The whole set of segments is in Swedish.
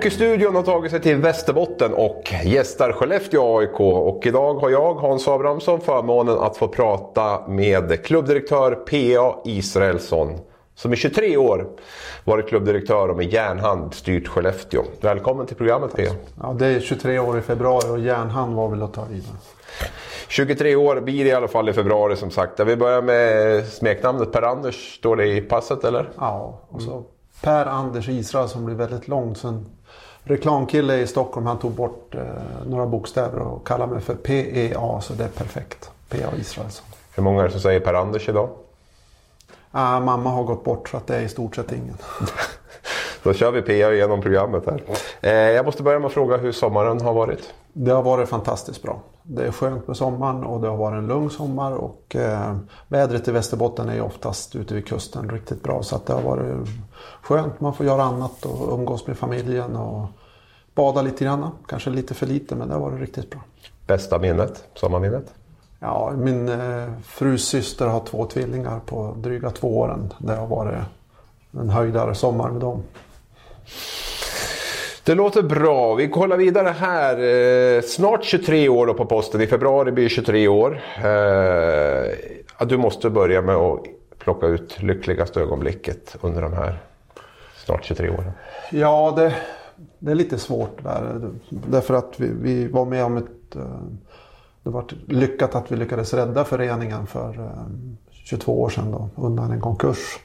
Hockeystudion har tagit sig till Västerbotten och gästar Skellefteå AIK. Och idag har jag, Hans Abrahamsson, förmånen att få prata med klubbdirektör P.A. Israelsson. Som i 23 år varit klubbdirektör och med järnhand styrt Skellefteå. Välkommen till programmet P.A. Ja, det är 23 år i februari och järnhand var väl att ta i. 23 år blir det i alla fall i februari som sagt. Vi börjar med smeknamnet Per-Anders. Står det i passet eller? Ja, och så Per-Anders Israel som blir väldigt långt. Sen reklamkille i Stockholm han tog bort eh, några bokstäver och kallade mig för PEA så det är perfekt. PEA Israelsson. Hur många är det som säger Per-Anders idag? Ah, mamma har gått bort så att det är i stort sett ingen. Då kör vi PA genom programmet här. Eh, jag måste börja med att fråga hur sommaren har varit. Det har varit fantastiskt bra. Det är skönt med sommaren och det har varit en lugn sommar. Och, eh, vädret i Västerbotten är ju oftast ute vid kusten riktigt bra. Så att det har varit skönt. Man får göra annat och umgås med familjen och bada lite grann. Kanske lite för lite men det har varit riktigt bra. Bästa minnet? Sommarminnet? Ja, min eh, frus syster har två tvillingar på dryga två åren. Det har varit en höjdare sommar med dem. Det låter bra. Vi kollar vidare här. Eh, snart 23 år då på posten. I februari blir det 23 år. Eh, du måste börja med att plocka ut lyckligaste ögonblicket under de här snart 23 åren. Ja, det, det är lite svårt där. Därför att vi, vi var med om ett... Eh, det var lyckat att vi lyckades rädda föreningen för eh, 22 år sedan då, undan en konkurs.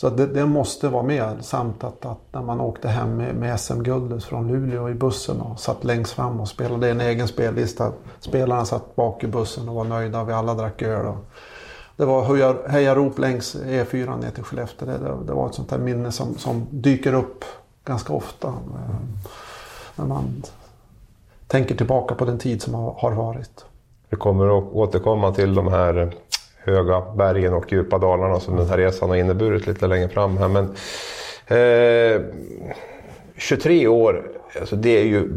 Så det, det, måste vara med. Samt att, att när man åkte hem med, med SM-guldet från Luleå i bussen och satt längst fram och spelade en egen spellista. Spelarna satt bak i bussen och var nöjda. Vi alla drack öl. Och det var hejarop längs E4 ner till Skellefteå. Det, det, det, var ett sånt där minne som, som dyker upp ganska ofta. Mm. när man tänker tillbaka på den tid som har, har varit. Vi kommer att återkomma till de här höga bergen och djupa dalarna som den här resan har inneburit lite längre fram här. Men eh, 23 år, alltså det är ju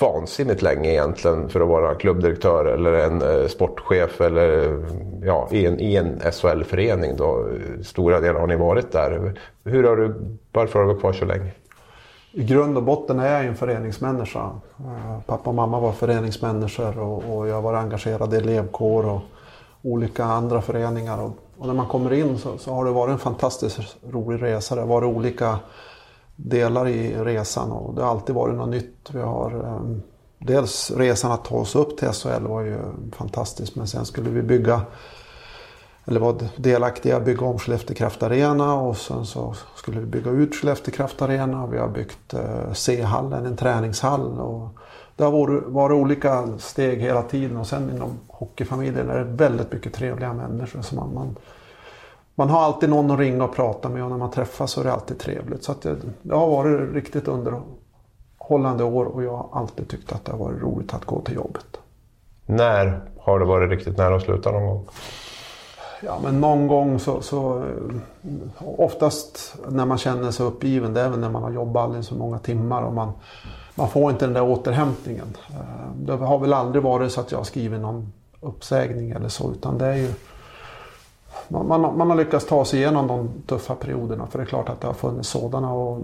vansinnigt länge egentligen för att vara klubbdirektör eller en eh, sportchef eller ja, i en, i en SHL-förening. Då. Stora delar har ni varit där. Hur har du, varför har du varit kvar så länge? I grund och botten är jag en föreningsmänniska. Eh, pappa och mamma var föreningsmänniskor och, och jag var engagerad i elevkår. Och, olika andra föreningar. Och, och när man kommer in så, så, har det varit en fantastiskt rolig resa. Det har varit olika delar i resan och det har alltid varit något nytt. Vi har eh, dels resan att ta oss upp till SHL var ju fantastisk men sen skulle vi bygga eller var delaktiga i att bygga om Skellefteå Kraft Arena och sen så skulle vi bygga ut Skellefteå Kraft Arena. Vi har byggt eh, C-hallen, en träningshall. Och det har varit, varit, olika steg hela tiden och sen inom hockeyfamiljen är det väldigt mycket trevliga människor. Så man, man, man har alltid någon att ringa och prata med och när man träffas så är det alltid trevligt. Så det, det, har varit riktigt underhållande år och jag har alltid tyckt att det har varit roligt att gå till jobbet. När har det varit riktigt nära att sluta någon gång? Ja, men någon gång så, så... Oftast när man känner sig uppgiven, det är väl när man har jobbat alldeles för många timmar och man, man får inte den där återhämtningen. Eh, det har väl aldrig varit så att jag har skrivit någon uppsägning eller så, utan det är ju... Man, man, man har lyckats ta sig igenom de tuffa perioderna, för det är klart att det har funnits sådana. Och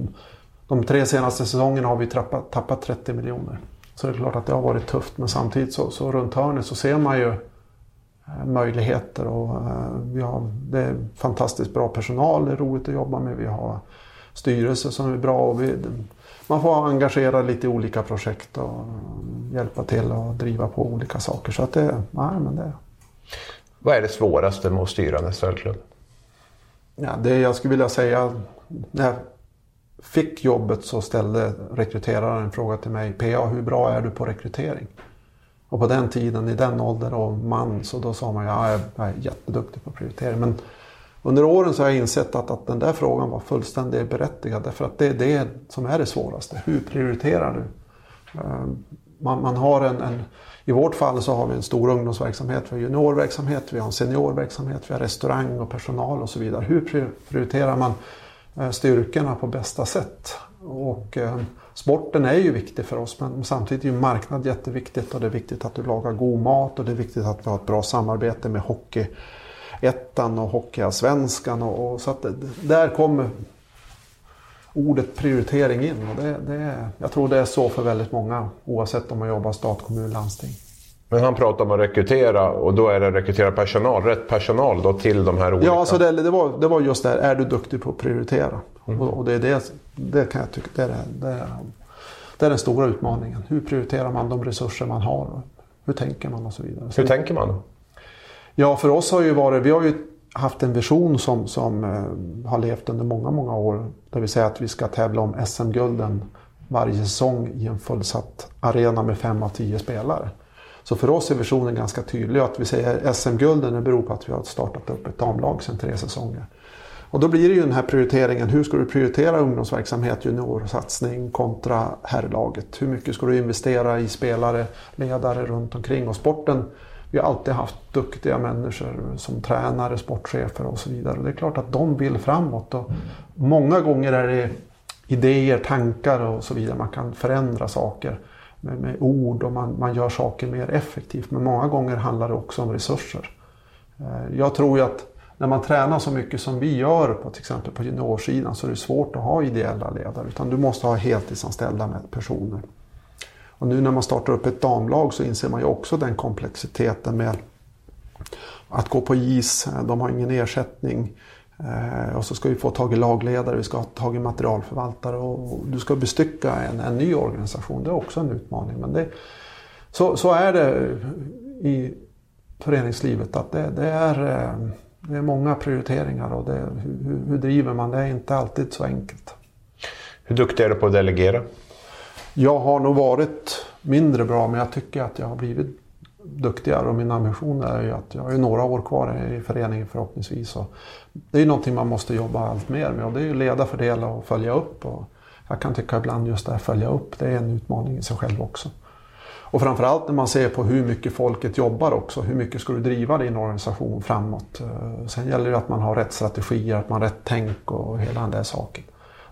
de tre senaste säsongerna har vi tappat, tappat 30 miljoner. Så det är klart att det har varit tufft, men samtidigt så, så runt hörnet så ser man ju eh, möjligheter. Och, eh, vi har, det är fantastiskt bra personal, det är roligt att jobba med. Vi har styrelse som är bra. Och vi, man får engagera lite i olika projekt och hjälpa till och driva på olika saker. Så att det, nej, men det. Vad är det svåraste med att styra en SHL-klubb? Ja, det jag skulle vilja säga, när jag fick jobbet så ställde rekryteraren en fråga till mig. PA, hur bra är du på rekrytering? Och på den tiden, i den åldern och man, så då sa man ja, jag är jätteduktig på prioritering. Men under åren så har jag insett att, att den där frågan var fullständigt berättigad. Därför att det är det som är det svåraste. Hur prioriterar du? Ehm, man, man har en, en, I vårt fall så har vi en stor ungdomsverksamhet, vi har juniorverksamhet, vi har en seniorverksamhet, vi har restaurang och personal och så vidare. Hur prioriterar man eh, styrkorna på bästa sätt? Och eh, sporten är ju viktig för oss men samtidigt är ju marknad jätteviktigt och det är viktigt att du lagar god mat och det är viktigt att vi har ett bra samarbete med hockey. Hockeyettan och Hockeyallsvenskan. Och, och, så att där kommer ordet prioritering in. Och det, det, jag tror det är så för väldigt många oavsett om man jobbar stat, kommun, landsting. Men han pratar om att rekrytera och då är det rekrytera personal, rätt personal då till de här olika... Ja, alltså det, det, var, det var just det här, är du duktig på att prioritera? Mm. Och, och, det, är det, det kan jag tycka, det är, det, är, det är den stora utmaningen. Hur prioriterar man de resurser man har? Hur tänker man och så vidare. Hur tänker man? Ja, för oss har ju varit, vi har ju haft en vision som, som eh, har levt under många, många år. Det vill säga att vi ska tävla om SM-gulden varje säsong i en fullsatt arena med fem av tio spelare. Så för oss är visionen ganska tydlig. Att vi säger SM-gulden beror på att vi har startat upp ett damlag sedan tre säsonger. Och då blir det ju den här prioriteringen. Hur ska du prioritera ungdomsverksamhet, juniorsatsning kontra herrlaget? Hur mycket ska du investera i spelare, ledare runt omkring? Och sporten, vi har alltid haft duktiga människor som tränare, sportchefer och så vidare. Och det är klart att de vill framåt. Och många gånger är det idéer, tankar och så vidare. Man kan förändra saker med, med ord och man, man gör saker mer effektivt. Men många gånger handlar det också om resurser. Eh, jag tror ju att när man tränar så mycket som vi gör på till exempel på juniorsidan så är det svårt att ha ideella ledare. Utan du måste ha heltidsanställda med personer. Och nu när man startar upp ett damlag så inser man ju också den komplexiteten med att gå på is, de har ingen ersättning. Eh, och så ska vi få tag i lagledare, vi ska ha tag i materialförvaltare och du ska bestycka en, en ny organisation. Det är också en utmaning. Men det, så, så är det i föreningslivet att det, det är eh, det är många prioriteringar och det, hur, hur driver man det är inte alltid så enkelt. Hur duktig är du på att delegera? Jag har nog varit mindre bra men jag tycker att jag har blivit duktigare och min ambition är ju att jag har ju några år kvar i föreningen förhoppningsvis. Och det är ju någonting man måste jobba allt mer med och det är ju leda, fördela och följa upp. Och jag kan tycka ibland just det här följa upp, det är en utmaning i sig själv också. Och framförallt när man ser på hur mycket folket jobbar också. Hur mycket ska du driva din organisation framåt? Eh, sen gäller det att man har rätt strategier, att man har rätt tänk och hela den där saken.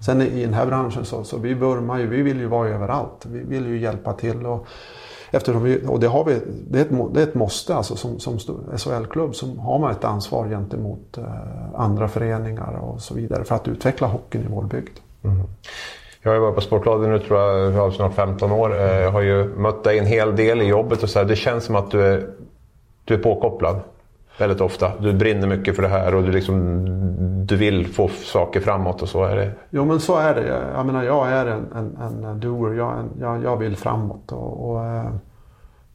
Sen i den här branschen så, så vi vurmar ju, vi vill ju vara överallt. Vi vill ju hjälpa till. Och, eftersom vi, och det, har vi, det, är ett, det är ett måste alltså som, som SHL-klubb så har man ett ansvar gentemot eh, andra föreningar och så vidare för att utveckla hockeyn i vår bygd. Mm. Jag har ju varit på Sportbladet nu tror jag, snart 15 år. Eh, jag har ju mött dig en hel del i jobbet och så här. Det känns som att du är, du är påkopplad väldigt ofta. Du brinner mycket för det här och du, liksom, du vill få saker framåt och så är det. Jo men så är det. Jag menar jag är en, en, en doer. Jag, jag, jag vill framåt. Och, och, eh,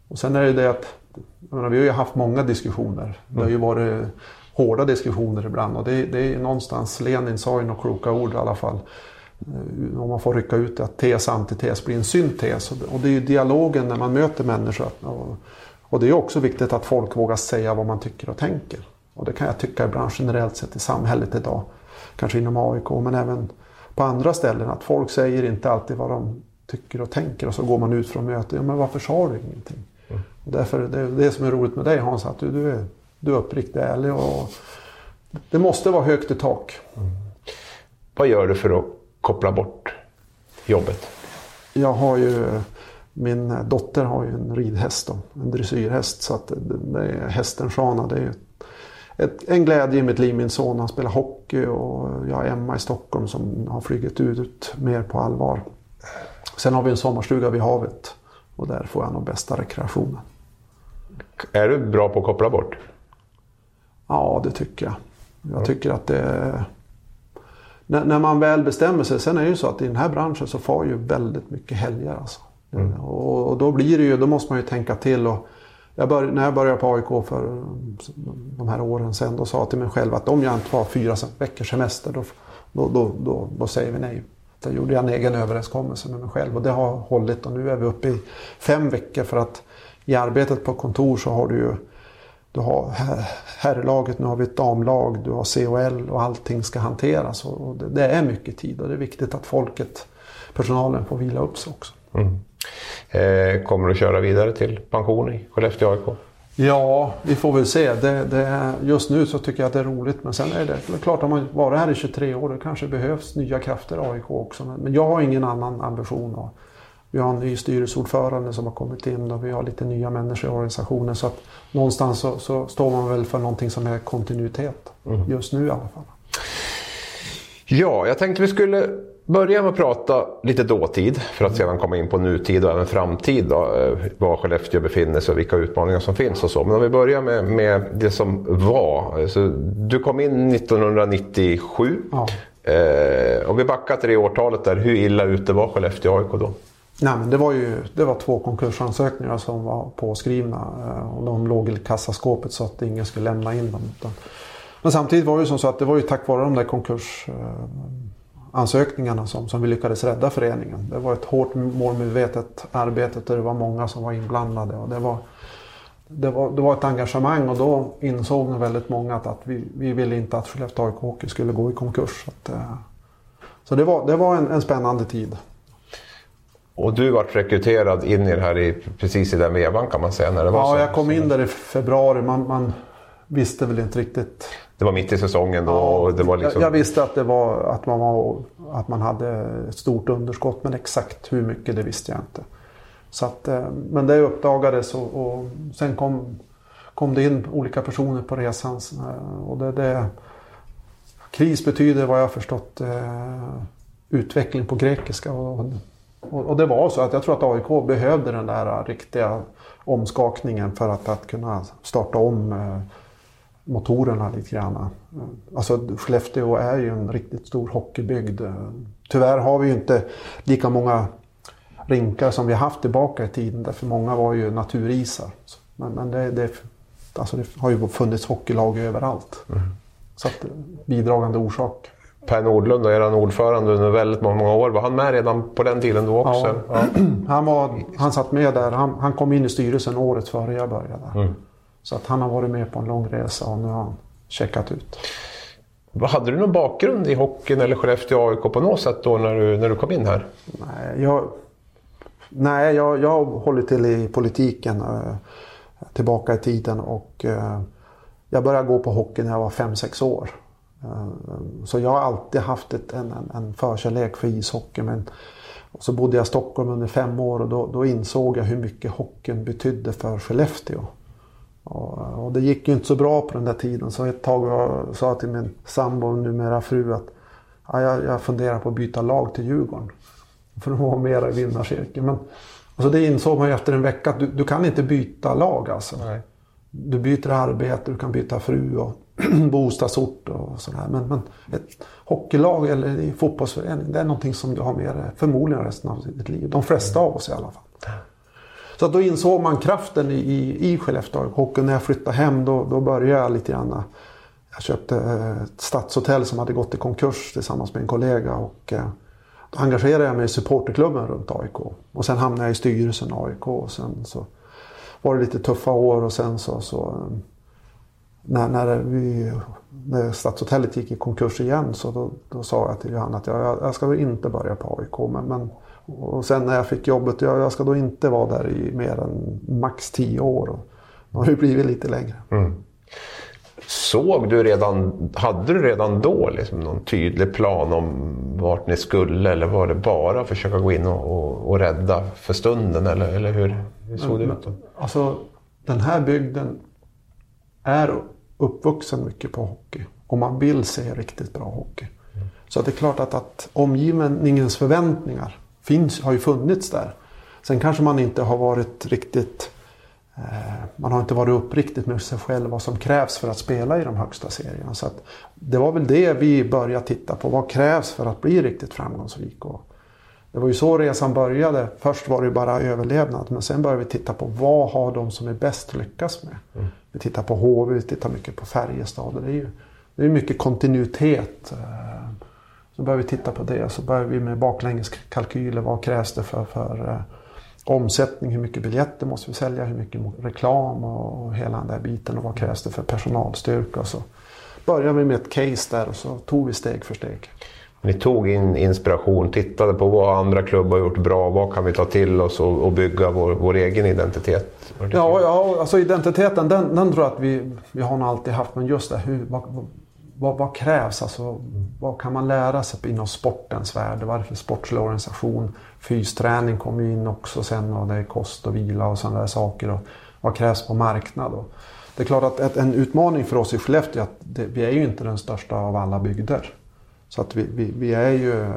och sen är det det att menar, vi har ju haft många diskussioner. Det har ju varit hårda diskussioner ibland och det, det är någonstans, Lenin sa ju några kloka ord i alla fall. Eh, om man får rycka ut att tes antites blir en syntes. Och det är ju dialogen när man möter människor. Och det är också viktigt att folk vågar säga vad man tycker och tänker. Och det kan jag tycka ibland generellt sett i samhället idag. Kanske inom AIK men även på andra ställen. Att folk säger inte alltid vad de tycker och tänker och så går man ut från mötet. Ja, men varför sa du ingenting? Mm. Och därför, det, det som är roligt med dig Hans, att du, du, är, du är uppriktigt ärlig. Och det måste vara högt i tak. Mm. Vad gör du för att koppla bort jobbet? Jag har ju, min dotter har ju en ridhäst, då, en dressyrhäst. Så att det är hästen Shana, det är ett, en glädje i mitt liv. Min son han spelar hockey och jag har Emma i Stockholm som har flugit ut mer på allvar. Sen har vi en sommarstuga vid havet och där får jag nog bästa rekreationen. Är du bra på att koppla bort? Ja, det tycker jag. Jag tycker att det är när, man väl bestämmer sig. Sen är det ju så att i den här branschen så får ju väldigt mycket helger. Alltså. Mm. Och, och, då blir det ju, då måste man ju tänka till. Och jag bör, när jag började på AIK för de här åren sedan, då sa jag till mig själv att om jag inte har fyra veckors semester, då, då, då, då, då säger vi nej. Då gjorde jag en egen överenskommelse med mig själv och det har hållit och nu är vi uppe i fem veckor för att i arbetet på kontor så har du ju du har herrlaget, nu har vi ett damlag, du har COL och allting ska hanteras. Och det, det, är mycket tid och det är viktigt att folket, personalen får vila upp sig också. Mm. Eh, kommer du köra vidare till pension i Skellefteå AIK? Ja, vi får väl se. Det, det, just nu så tycker jag att det är roligt. Men sen är det, det är klart, om man varit här i 23 år, det kanske behövs nya krafter i AIK också. Men, men jag har ingen annan ambition. Och, vi har en ny styrelseordförande som har kommit in och vi har lite nya människor i organisationen. Så att någonstans så, så står man väl för någonting som är kontinuitet. Mm. Just nu i alla fall. Ja, jag tänkte vi skulle börja med att prata lite dåtid för att sedan komma in på nutid och även framtid. Då, eh, var Skellefteå befinner sig och vilka utmaningar som finns och så. Men om vi börjar med, med det som var. Så du kom in 1997. Ja. Eh, om vi backar till det årtalet där, hur illa ute var Skellefteå AIK då? Nej, men det, var ju, det var två konkursansökningar som var påskrivna eh, och de låg i kassaskåpet så att ingen skulle lämna in dem. Men samtidigt var det ju som så att det var ju tack vare de där konkursansökningarna som, som vi lyckades rädda föreningen. Det var ett hårt målmedvetet arbete och det var många som var inblandade. Och det, var, det, var, det var ett engagemang och då insåg nog väldigt många att, att vi, vi ville inte att Skellefteå AIK Hockey skulle gå i konkurs. Så, att, eh, så det var, det var en, en spännande tid. Och du vart rekryterad in i det här i, precis i den vevan kan man säga. När det var ja, så. jag kom in där i februari. Man, man, visste väl inte riktigt. Det var mitt i säsongen då? Ja, det var liksom... jag, visste att, det var, att, man var, att man hade ett stort underskott men exakt hur mycket det visste jag inte. Så att, eh, men det uppdagades och, och sen kom, kom det in olika personer på resan. Eh, och det, det, kris betyder vad jag förstått eh, utveckling på grekiska. Och, och, och, det var så att jag tror att AIK behövde den där riktiga omskakningen för att, att kunna starta om motorerna lite grann. Alltså Skellefteå är ju en riktigt stor hockeybygd. Tyvärr har vi ju inte lika många rinkar som vi haft tillbaka i tiden. Därför många var ju naturisar. Men, men det, det, alltså det har ju funnits hockeylag överallt. Mm. Så att, bidragande orsak. Per Nordlund, er ordförande under väldigt många år. Var han med redan på den tiden då också? Ja. ja. Han, var, han satt med där. Han, han kom in i styrelsen året före jag började. Mm. Så att han har varit med på en lång resa och nu har han checkat ut. Hade du någon bakgrund i hockeyn eller Skellefteå AIK på något sätt då när du, när du kom in här? Nej, jag, nej, jag, jag har hållit till i politiken äh, tillbaka i tiden och äh, jag började gå på hockey när jag var 5-6 år. Äh, så jag har alltid haft ett, en, en, en förkärlek för ishockey. Men, och så bodde jag i Stockholm under fem år och då, då insåg jag hur mycket hockeyn betydde för Skellefteå. Och, och det gick ju inte så bra på den där tiden så ett tag jag sa till min sambo, numera fru, att ja, jag, jag funderar på att byta lag till Djurgården. För att vara mera i vinnarcirkeln. Men alltså det insåg man ju efter en vecka att du, du kan inte byta lag alltså. Nej. Du byter arbete, du kan byta fru och bostadsort och sådär. Men, men ett hockeylag eller en fotbollsförening, det är någonting som du har med dig förmodligen resten av ditt liv. De flesta av oss i alla fall. Så då insåg man kraften i, i Skellefteå och När jag flyttade hem då, då började jag lite grann. Jag köpte eh, ett stadshotell som hade gått i konkurs tillsammans med en kollega. Och, eh, då engagerade jag mig i supporterklubben runt AIK. Och sen hamnade jag i styrelsen AIK. Och sen så var det lite tuffa år och sen så, så eh, när, när, vi, när Stadshotellet gick i konkurs igen så då, då sa jag till Johanna att jag, jag ska inte börja på AIK. Men, men och sen när jag fick jobbet, jag, jag ska då inte vara där i mer än max tio år. Och det har ju blivit lite längre. Mm. Såg du redan, hade du redan då liksom någon tydlig plan om vart ni skulle eller var det bara att försöka gå in och, och, och rädda för stunden eller, eller hur, hur såg det ut? Då? Alltså den här bygden är uppvuxen mycket på hockey och man vill se riktigt bra hockey. Mm. Så det är klart att, att omgivningens förväntningar finns, har ju funnits där. Sen kanske man inte har varit riktigt eh, man har inte varit uppriktigt med sig själv vad som krävs för att spela i de högsta serierna. Så det var väl det vi började titta på. Vad krävs för att bli riktigt framgångsrik? Och det var ju så resan började. Först var det bara överlevnad. Men sen började vi titta på vad har de som är bäst lyckats med. Mm. Vi tittar på HV, vi tittar mycket på Färjestad. Det är ju det är mycket kontinuitet. Så börjar vi titta på det. Så börjar vi med baklängeskalkyler. Vad krävs det för, för eh, omsättning? Hur mycket biljetter måste vi sälja? Hur mycket reklam och, och hela den där biten? Och vad krävs det för personalstyrka? Och så började vi med ett case där och så tog vi steg för steg. Ni tog in inspiration, tittade på vad andra klubbar har gjort bra, vad kan vi ta till oss och, och bygga vår, vår, egen identitet? Ja, ja alltså identiteten den, den tror jag att vi, vi har nog alltid haft. Men just det, hur, vad, vad, vad, krävs? Alltså, vad kan man lära sig inom sportens värld? Vad är det för sportslig organisation? Fysträning kommer ju in också sen och det är kost och vila och sådana där saker. Och vad krävs på marknad? Och det är klart att ett, en utmaning för oss i Skellefteå är att det, vi är ju inte den största av alla bygder. Så att vi, vi, vi, är ju,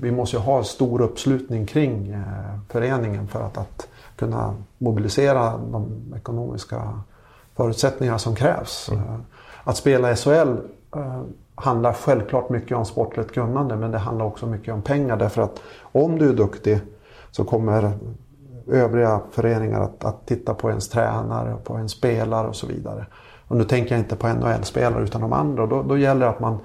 vi måste ju ha stor uppslutning kring eh, föreningen för att, att kunna mobilisera de ekonomiska förutsättningar som krävs. Mm. Att spela SHL Eh, handlar självklart mycket om sportligt kunnande men det handlar också mycket om pengar därför att om du är duktig så kommer övriga föreningar att, att titta på ens tränare, på en spelare och så vidare. Och nu tänker jag inte på NHL-spelare utan de andra. Då, då gäller det att man,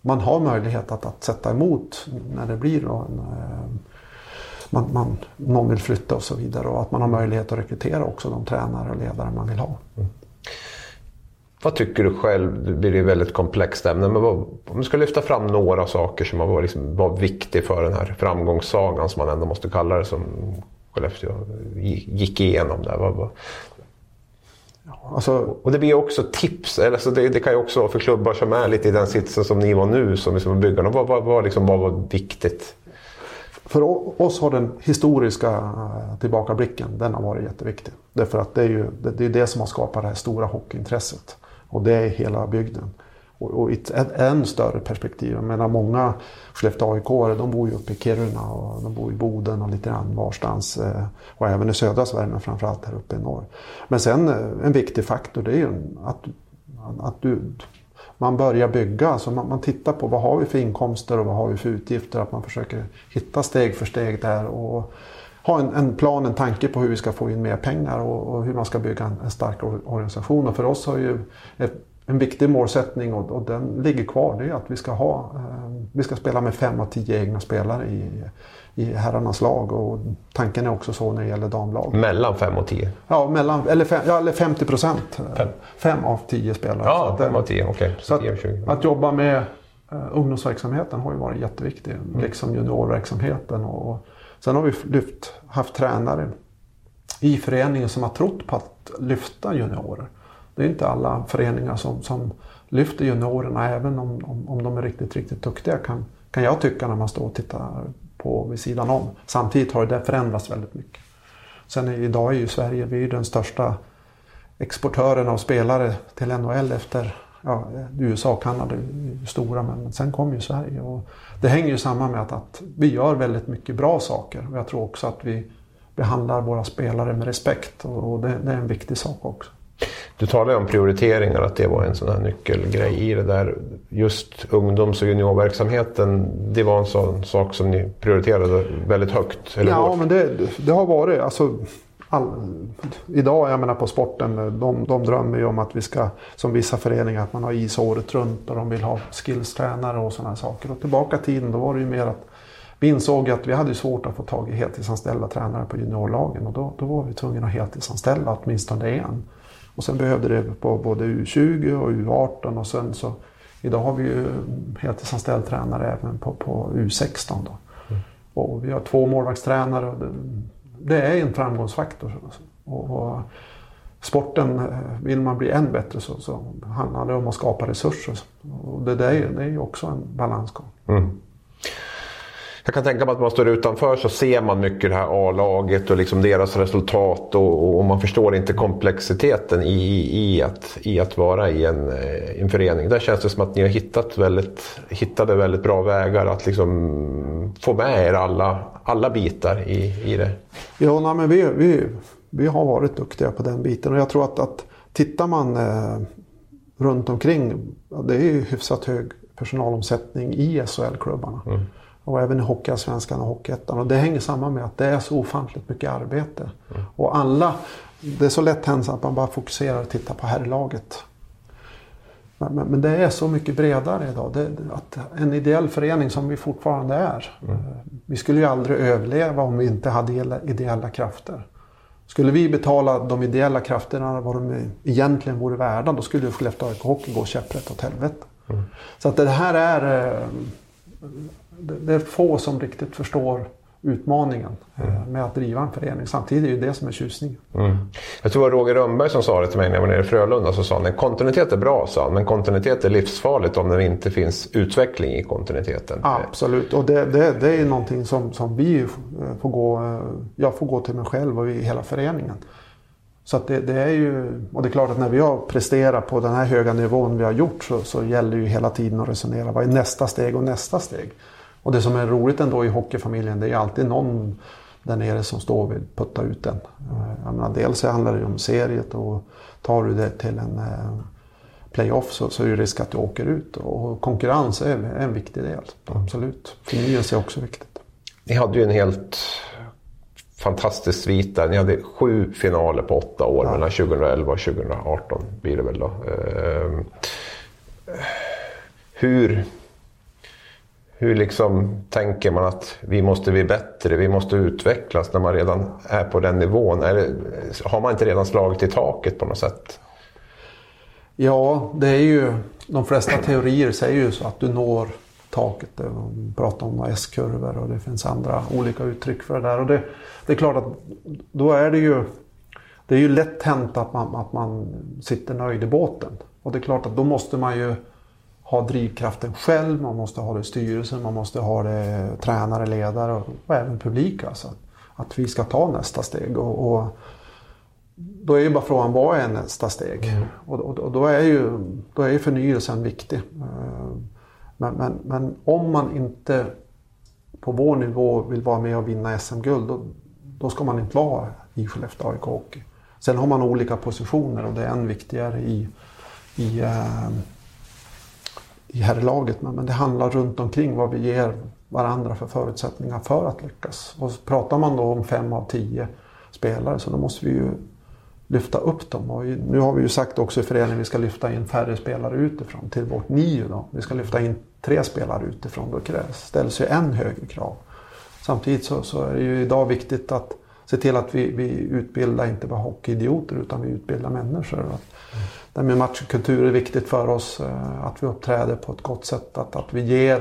man har möjlighet att, att sätta emot när det blir en, eh, man, man, någon vill flytta och så vidare. Och att man har möjlighet att rekrytera också de tränare och ledare man vill ha. Mm. Vad tycker du själv? Det blir ett väldigt komplext ämne. Men vad, om du ska lyfta fram några saker som var, liksom, var för den här framgångssagan som man ändå måste kalla det som Skellefteå gick igenom där. Vad, vad, Alltså, och det blir också tips. Alltså det, det, kan ju också vara för klubbar som är lite i den sitsen som ni var nu som liksom byggarna. Vad, vad, vad, liksom, vad var viktigt? För oss har den historiska eh, tillbakablicken den har varit jätteviktig. Därför att det är ju det, det, är det som har skapat det här stora hockeyintresset. Och det är hela bygden. Och, och i ett än större perspektiv. Jag menar många Skellefteå aik de bor ju uppe i Kiruna och de bor i Boden och lite grann varstans. Eh, och även i södra Sverige men framförallt här uppe i norr. Men sen eh, en viktig faktor det är ju att, att du, man börjar bygga. Alltså man, man, tittar på vad har vi för inkomster och vad har vi för utgifter. Att man försöker hitta steg för steg där. Och, ha en, en, plan, en tanke på hur vi ska få in mer pengar och, och hur man ska bygga en, en stark organisation. Och för oss har ju ett, en viktig målsättning och, och, den ligger kvar. Det är att vi ska, ha, eh, vi ska spela med fem av tio egna spelare i, i herrarnas lag. Och tanken är också så när det gäller damlag. Mellan fem och tio? Ja, mellan, eller, fem, ja, eller 50 procent. Fem. fem av tio spelare. Ja, fem av tio, okej. Okay. Att, att jobba med uh, ungdomsverksamheten har ju varit jätteviktig. Mm. Liksom juniorverksamheten. Och, sen har vi lyft, haft tränare i föreningen som har trott på att lyfta juniorer. Det är inte alla föreningar som, som lyfter juniorerna även om, om, om de är riktigt, riktigt duktiga kan, kan jag tycka när man står och tittar på vid sidan om. Samtidigt har det förändrats väldigt mycket. Sen är, idag är ju Sverige vi är den största exportören av spelare till NHL efter ja, USA och Kanada är stora men sen kom ju Sverige. Och det hänger ju samman med att, att vi gör väldigt mycket bra saker och jag tror också att vi behandlar våra spelare med respekt och, och det, det är en viktig sak också. Du talade om prioriteringar, att det var en sån här nyckelgrej i det där. Just ungdoms och juniorverksamheten, det var en sån sak som ni prioriterade väldigt högt? Eller ja, hårt. men det, det, har varit. Alltså, all, idag, jag menar på sporten, de, de drömmer ju om att vi ska, som vissa föreningar, att man har is året runt och de vill ha skillstränare och sådana saker. Och tillbaka i tiden, då var det ju mer att vi insåg att vi hade svårt att få tag i heltidsanställda tränare på juniorlagen och då, då var vi tvungna att heltidsanställa åtminstone en. Och sen behövde det på både U20 och U18 och sen så idag har vi ju heltidsanställd tränare även på, på U16. Då. Mm. Och vi har två målvaktstränare. Det, är en framgångsfaktor. Och, och, sporten, eh, vill man bli än bättre så, så handlar det om att skapa resurser. Och det, där, det är ju också en balansgång. Mm. Jag kan tänka mig att man står utanför så ser man mycket det här A-laget och liksom deras resultat och, och, man förstår inte komplexiteten i, i, att, i att vara i en, eh, en förening. Där känns det som att ni har hittat väldigt, hittade väldigt bra vägar att liksom få med er alla, alla bitar i, i det. Ja, nej, men vi, vi, vi har varit duktiga på den biten och jag tror att, att tittar man eh, runt omkring, det är ju hyfsat hög personalomsättning i SHL-klubbarna. Mm. Och även i Hockeyallsvenskan och Hockeyettan. Och det hänger samman med att det är så ofantligt mycket arbete. Mm. Och alla, det är så lätt hänt att man bara fokuserar och tittar på herrlaget. Men, men, men, det är så mycket bredare idag. Det, att en ideell förening som vi fortfarande är. Mm. Vi skulle ju aldrig överleva om vi inte hade ideella krafter. Skulle vi betala de ideella krafterna vad de egentligen vore värda, då skulle Skellefteå AIK Hockey gå käpprätt åt helvete. Mm. Så att det här är eh, det är få som riktigt förstår utmaningen eh, mm. med att driva en förening. Samtidigt är det det som är tjusningen. Mm. Jag tror det var Roger Rönnberg som sa det till mig när jag var nere i Frölunda. Så sa han, kontinuitet är bra, sa han, men kontinuitet är livsfarligt om det inte finns utveckling i kontinuiteten. Absolut, och det, det, det är någonting som, som vi får gå, jag får gå till mig själv och i hela föreningen. Så det, det, är ju, och det är klart att när vi har presterat på den här höga nivån vi har gjort så, så gäller ju hela tiden att resonera. Vad är nästa steg och nästa steg? Och det som är roligt ändå i hockeyfamiljen det är alltid någon där nere som står och vill putta ut den. Jag menar, dels handlar det om seriet och tar du det till en eh, playoff så, så är det risk att du åker ut. Och konkurrens är en viktig del. Absolut. Förnyelse är också viktigt. Ni hade ju en helt fantastisk svit där. Ni hade sju finaler på åtta år ja. mellan 2011 och 2018 blir det väl då. Uh, hur, hur liksom tänker man att vi måste bli bättre, vi måste utvecklas när man redan är på den nivån? Eller, har man inte redan slagit i taket på något sätt? Ja, det är ju, de flesta teorier säger ju så att du når taket. De pratar om S-kurvor och det finns andra olika uttryck för det där. Och det, det är klart att då är det ju, det är ju lätt hänt att man, att man sitter nöjd i båten. Och det är klart att då måste man ju ha drivkraften själv, man måste ha det i styrelsen, man måste ha det tränare, ledare och, och även publik. Alltså. Att vi ska ta nästa steg. Och, och då är ju bara frågan, vad är nästa steg? Mm. Och, och, och, då, är ju, då är ju förnyelsen viktig. Eh, men, men, men, om man inte på vår nivå vill vara med och vinna SM-guld, då, då ska man inte vara i Skellefteå AIK Hockey. Sen har man olika positioner och det är än viktigare i, i, äh, i herrlaget. Men, men det handlar runt omkring vad vi ger varandra för förutsättningar för att lyckas. Och pratar man då om fem av tio spelare så då måste vi ju lyfta upp dem. Och nu har vi ju sagt också i föreningen att vi ska lyfta in färre spelare utifrån till vårt nio. Då. Vi ska lyfta in tre spelare utifrån. Då krävs, ställs ju än högre krav. Samtidigt så, så, är det ju idag viktigt att se till att vi, vi utbildar inte bara hockeyidioter utan vi utbildar människor. Att. Det med matchkultur är viktigt för oss. Eh, att vi uppträder på ett gott sätt. Att, att vi ger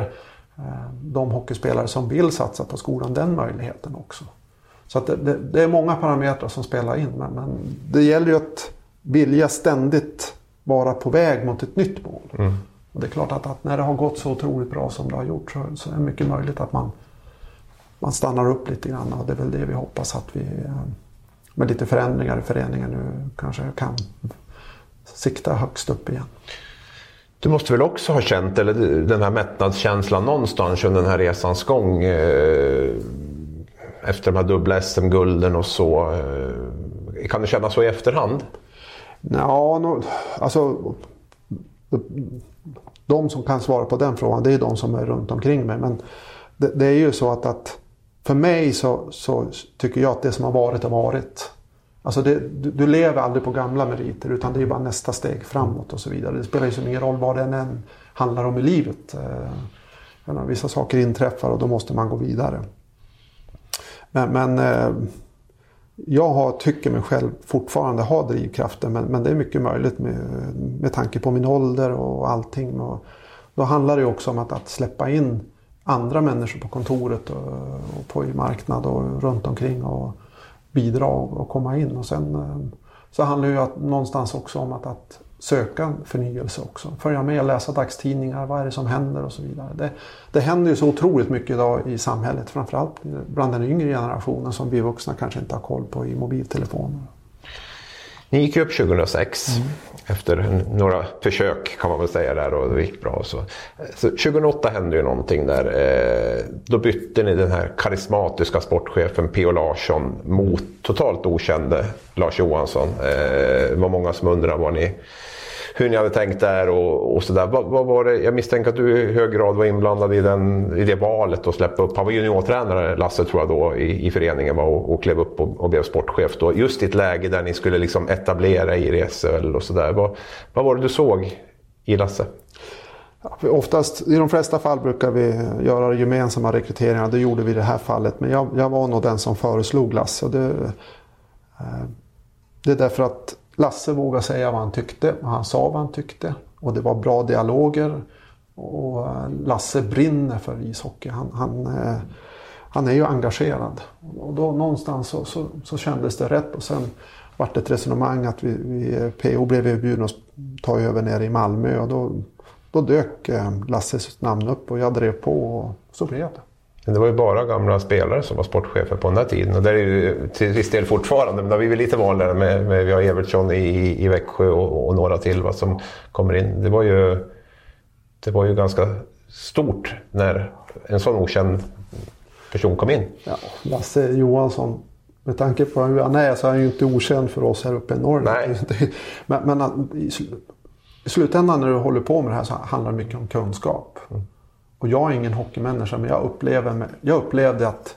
eh, de hockeyspelare som vill satsa på skolan den möjligheten också. Så det, det, det, är många parametrar som spelar in. Men, men, det gäller ju att vilja ständigt vara på väg mot ett nytt mål. Mm. Och det är klart att, att, när det har gått så otroligt bra som det har gjort så, så är det mycket möjligt att man, man stannar upp lite grann. Och det är väl det vi hoppas att vi eh, med lite förändringar i föreningen nu kanske kan sikta högst upp igen. Du måste väl också ha känt eller den här mättnadskänslan någonstans under den här resans gång. Eh, efter de här dubbla SM-gulden och så. Eh, kan du känna så i efterhand? Ja, no, alltså de som kan svara på den frågan det är de som är runt omkring mig. Men det, det är ju så att, att för mig så, så, tycker jag att det som har varit har varit. Alltså det, du, du, lever aldrig på gamla meriter utan det är bara nästa steg framåt och så vidare. Det spelar ju så ingen roll vad det än handlar om i livet. Eh, vissa saker inträffar och då måste man gå vidare. Men, men eh, jag har, tycker mig själv fortfarande ha drivkraften men, men det är mycket möjligt med, med tanke på min ålder och allting. Och då handlar det också om att, att släppa in andra människor på kontoret och, och på marknad och runt omkring och bidra och, komma in. Och sen eh, så handlar det ju att, någonstans också om att, att söka förnyelse också. Följa med och läsa dagstidningar, vad är det som händer och så vidare. Det, det händer ju så otroligt mycket idag i samhället, framförallt bland den yngre generationen som vi vuxna kanske inte har koll på i mobiltelefoner. Ni gick upp 2006 mm. efter några försök kan man väl säga där och det gick bra. Så. så 2008 hände ju någonting där. Eh, då bytte ni den här karismatiska sportchefen P.O. Larsson mot totalt okände Lars Johansson. Eh, det var många som undrade vad ni hur ni hade tänkt där och, och sådär. Vad, vad, var det? Jag misstänker att du i hög grad var inblandad i, den, i det valet att släppa upp. Han var juniortränare, Lasse tror jag då, i, i föreningen och, och klev upp och, och blev sportchef. Då. Just i ett läge där ni skulle liksom etablera er i SHL och sådär. Vad, vad var det du såg i Lasse? Oftast, I de flesta fall brukar vi göra gemensamma rekryteringar. Det gjorde vi i det här fallet. Men jag, jag var nog den som föreslog Lasse. Det, eh, det är därför att Lasse vågade säga vad han tyckte och han sa vad han tyckte. Och det var bra dialoger. Och eh, Lasse brinner för ishockey. Han, han, eh, han är ju engagerad. Och då någonstans så, så, så kändes det rätt. Och sen vart det ett resonemang att vi, vi, PO blev erbjuden att ta över nere i Malmö. Och då, då dök eh, Lasses namn upp och jag drev på och så blev det. Men det var ju bara gamla spelare som var sportchefer på den där tiden. Och det är ju till viss del fortfarande. Men då har vi väl lite vanligare med, med vi har Evertsson i, i Växjö och, och några till va, som kommer in. Det var, ju, det var ju ganska stort när en sån okänd person kom in. Ja, Lasse Johansson, med tanke på hur han är så är han ju inte okänd för oss här uppe i Norrland. Nej. Men, men i, i slutändan när du håller på med det här så handlar det mycket om kunskap. Mm. Och jag är ingen hockeymänniska men jag, upplever, jag upplevde att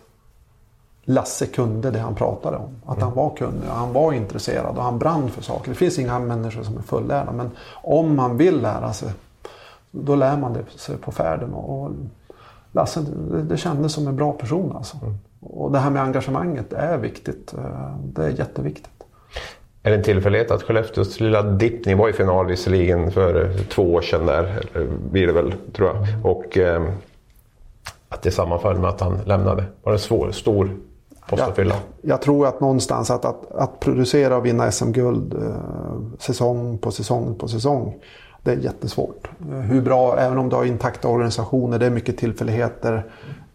Lasse kunde det han pratade om. Att han var kunnig och han var intresserad och han brann för saker. Det finns inga människor som är fullärda men om man vill lära sig då lär man det sig på färden. Och Lasse, det, det kändes som en bra person alltså. Mm. Och det här med engagemanget är viktigt. Eh, det är jätteviktigt. Är det en tillfällighet att Skellefteås lilla dipp, ni var i final visserligen för två år sedan där, blir det väl tror jag. Och eh, att det sammanföll med att han lämnade. Var det en svår, stor post att fylla? Jag, jag tror att någonstans att, att, att producera och vinna SM-guld eh, säsong på säsong på säsong. Det är jättesvårt. Hur bra, även om du har intakta organisationer, det är mycket tillfälligheter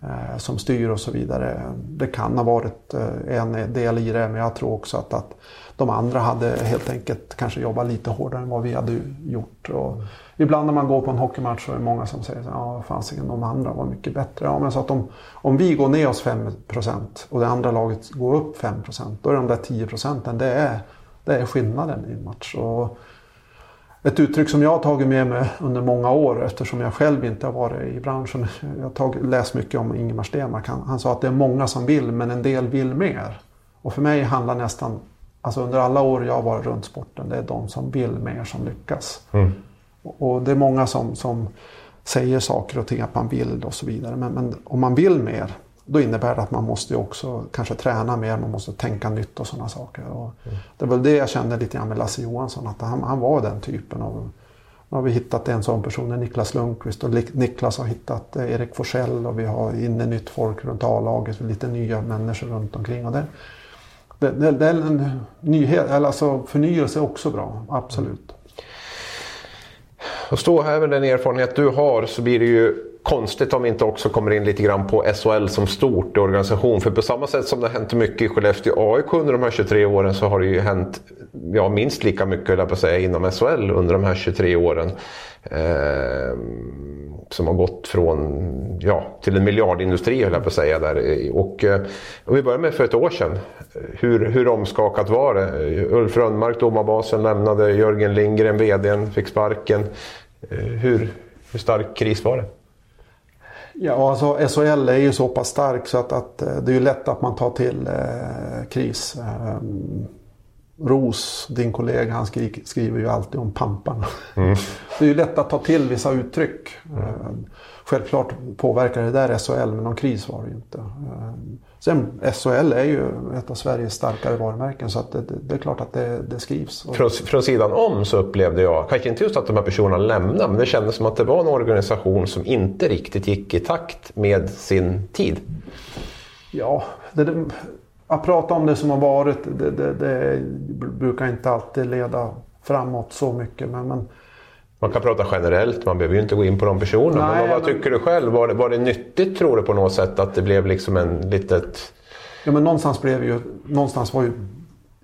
eh, som styr och så vidare. Det kan ha varit eh, en del i det, men jag tror också att, att de andra hade helt enkelt kanske jobbat lite hårdare än vad vi hade gjort. Och ibland när man går på en hockeymatch så är det många som säger att ja, fasiken, de andra var mycket bättre. Ja, men så att om, om vi går ner oss 5% och det andra laget går upp 5% då är de där 10 procenten, det är, det är skillnaden i en match. Och ett uttryck som jag har tagit med mig under många år eftersom jag själv inte har varit i branschen. Jag har tagit, läst mycket om Ingemar Stenmark. Han, han sa att det är många som vill men en del vill mer. Och för mig handlar nästan Alltså under alla år jag har varit runt sporten, det är de som vill mer som lyckas. Mm. Och det är många som, som säger saker och ting att man vill och så vidare. Men, men, om man vill mer, då innebär det att man måste också kanske träna mer, man måste tänka nytt och sådana saker. Och mm. Det var det jag kände lite grann med Lasse Johansson, att han, han var den typen av nu har vi hittat en sån person, Niklas Lundqvist och Niklas har hittat eh, Erik Forsell och vi har inne nytt folk runt A-laget, lite nya människor runt omkring. Och det, det, det, är en nyhet, alltså förnyelse är också bra, absolut. Att stå här med den erfarenhet du har så blir det ju konstigt om vi inte också kommer in lite grann på SHL som stort organisation. För på samma sätt som det har hänt mycket i Skellefteå AIK under de här 23 åren så har det ju hänt ja, minst lika mycket på säga, inom SHL under de här 23 åren. Eh, som har gått från ja, till en miljardindustri höll jag på att säga. Där. Och, eh, om vi börjar med för ett år sedan. Hur, hur omskakat var det? Ulf Rönnmark, domarbasen, lämnade. Jörgen Lindgren, VDn, fick sparken. Eh, hur, hur stark kris var det? Ja, alltså SHL är ju så pass stark så att, att eh, det är ju lätt att man tar till eh, kris. Eh, Ros, din kollega, han skri skriver ju alltid om pamparna. Mm. Det är ju lätt att ta till vissa uttryck. Mm. Självklart påverkar det där SHL, men någon kris var det ju inte. Eh, sen SHL är ju ett av Sveriges starkare varumärken så att det, det är klart att det, det skrivs. Från, från, sidan om så upplevde jag, kanske inte just att de här personerna lämnade, men det kändes som att det var en organisation som inte riktigt gick i takt med sin tid. Ja, det, att prata om det som har varit, det brukar inte alltid leda framåt så mycket. Men, men, man kan prata generellt, man behöver ju inte gå in på de personerna. Nej, men vad men... tycker du själv? Var det, var det nyttigt tror du på något sätt att det blev liksom en litet... Ja men någonstans blev ju, någonstans var ju,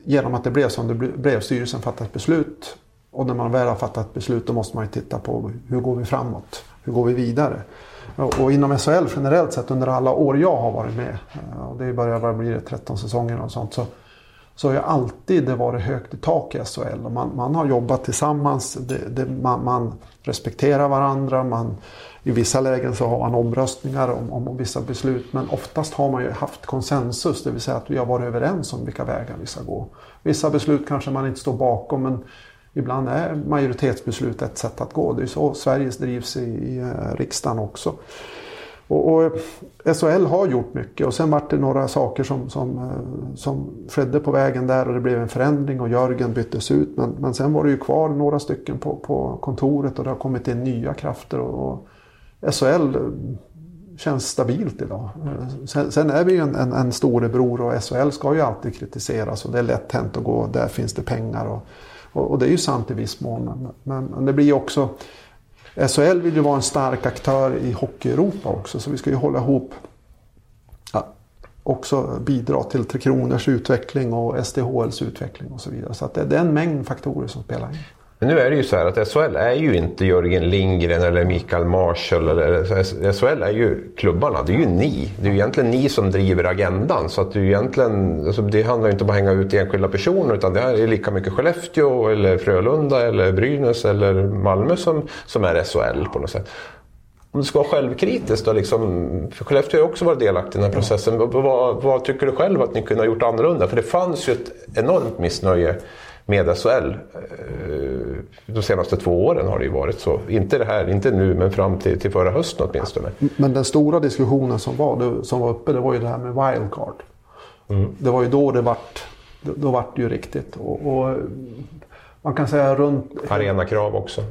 genom att det blev som det blev, styrelsen fattade ett beslut. Och när man väl har fattat beslut då måste man ju titta på hur går vi framåt? Hur går vi vidare? Och inom SHL generellt sett under alla år jag har varit med, eh, och det börjar det, 13 säsonger och sånt, så, så har alltid det varit högt i tak i SHL. Och man, man har jobbat tillsammans, det, det, man, man, respekterar varandra, man, i vissa lägen så har man omröstningar om, om, vissa beslut. Men oftast har man ju haft konsensus, det vill säga att vi har varit överens om vilka vägar vi ska gå. Vissa beslut kanske man inte står bakom men ibland är majoritetsbeslut ett sätt att gå. Det är så Sverige drivs i, i eh, riksdagen också. Och, och, SHL har gjort mycket och sen var det några saker som, som, eh, som skedde på vägen där och det blev en förändring och Jörgen byttes ut. Men, men sen var det ju kvar några stycken på, på kontoret och det har kommit in nya krafter. Och, och SHL eh, känns stabilt idag. Eh, sen, sen är vi ju en, en, en storebror och SHL ska ju alltid kritiseras och det är lätt hänt att gå, där finns det pengar. Och, och, och det är ju sant i viss mån. Men, men det blir också... SHL vill ju vara en stark aktör i hockey-Europa också så vi ska ju hålla ihop. Ja, också bidra till Tre Kronors utveckling och SDHLs utveckling och så vidare. Så det, det är en mängd faktorer som spelar in. Men nu är det ju så här att SHL är ju inte Jörgen Lindgren eller Mikael Marshall. Eller, SHL är ju klubbarna, det är ju ni. Det är ju egentligen ni som driver agendan. Så att det, är egentligen, alltså det handlar ju inte om att hänga ut enskilda personer utan det är lika mycket Skellefteå eller Frölunda eller Brynäs eller Malmö som, som är SHL på något sätt. Om du ska vara självkritisk då, liksom, för Skellefteå har ju också varit delaktig i den här processen. Vad, vad, tycker du själv att ni kunde ha gjort annorlunda? För det fanns ju ett enormt missnöje med SHL. Eh, de senaste två åren har det ju varit så. Inte det här, inte nu, men fram till, till förra hösten åtminstone. Men den stora diskussionen som var, som var uppe, det var ju det här med wildcard. Mm. Det var ju då det vart, då vart det ju riktigt. Och, och man kan säga runt... Arenakrav också.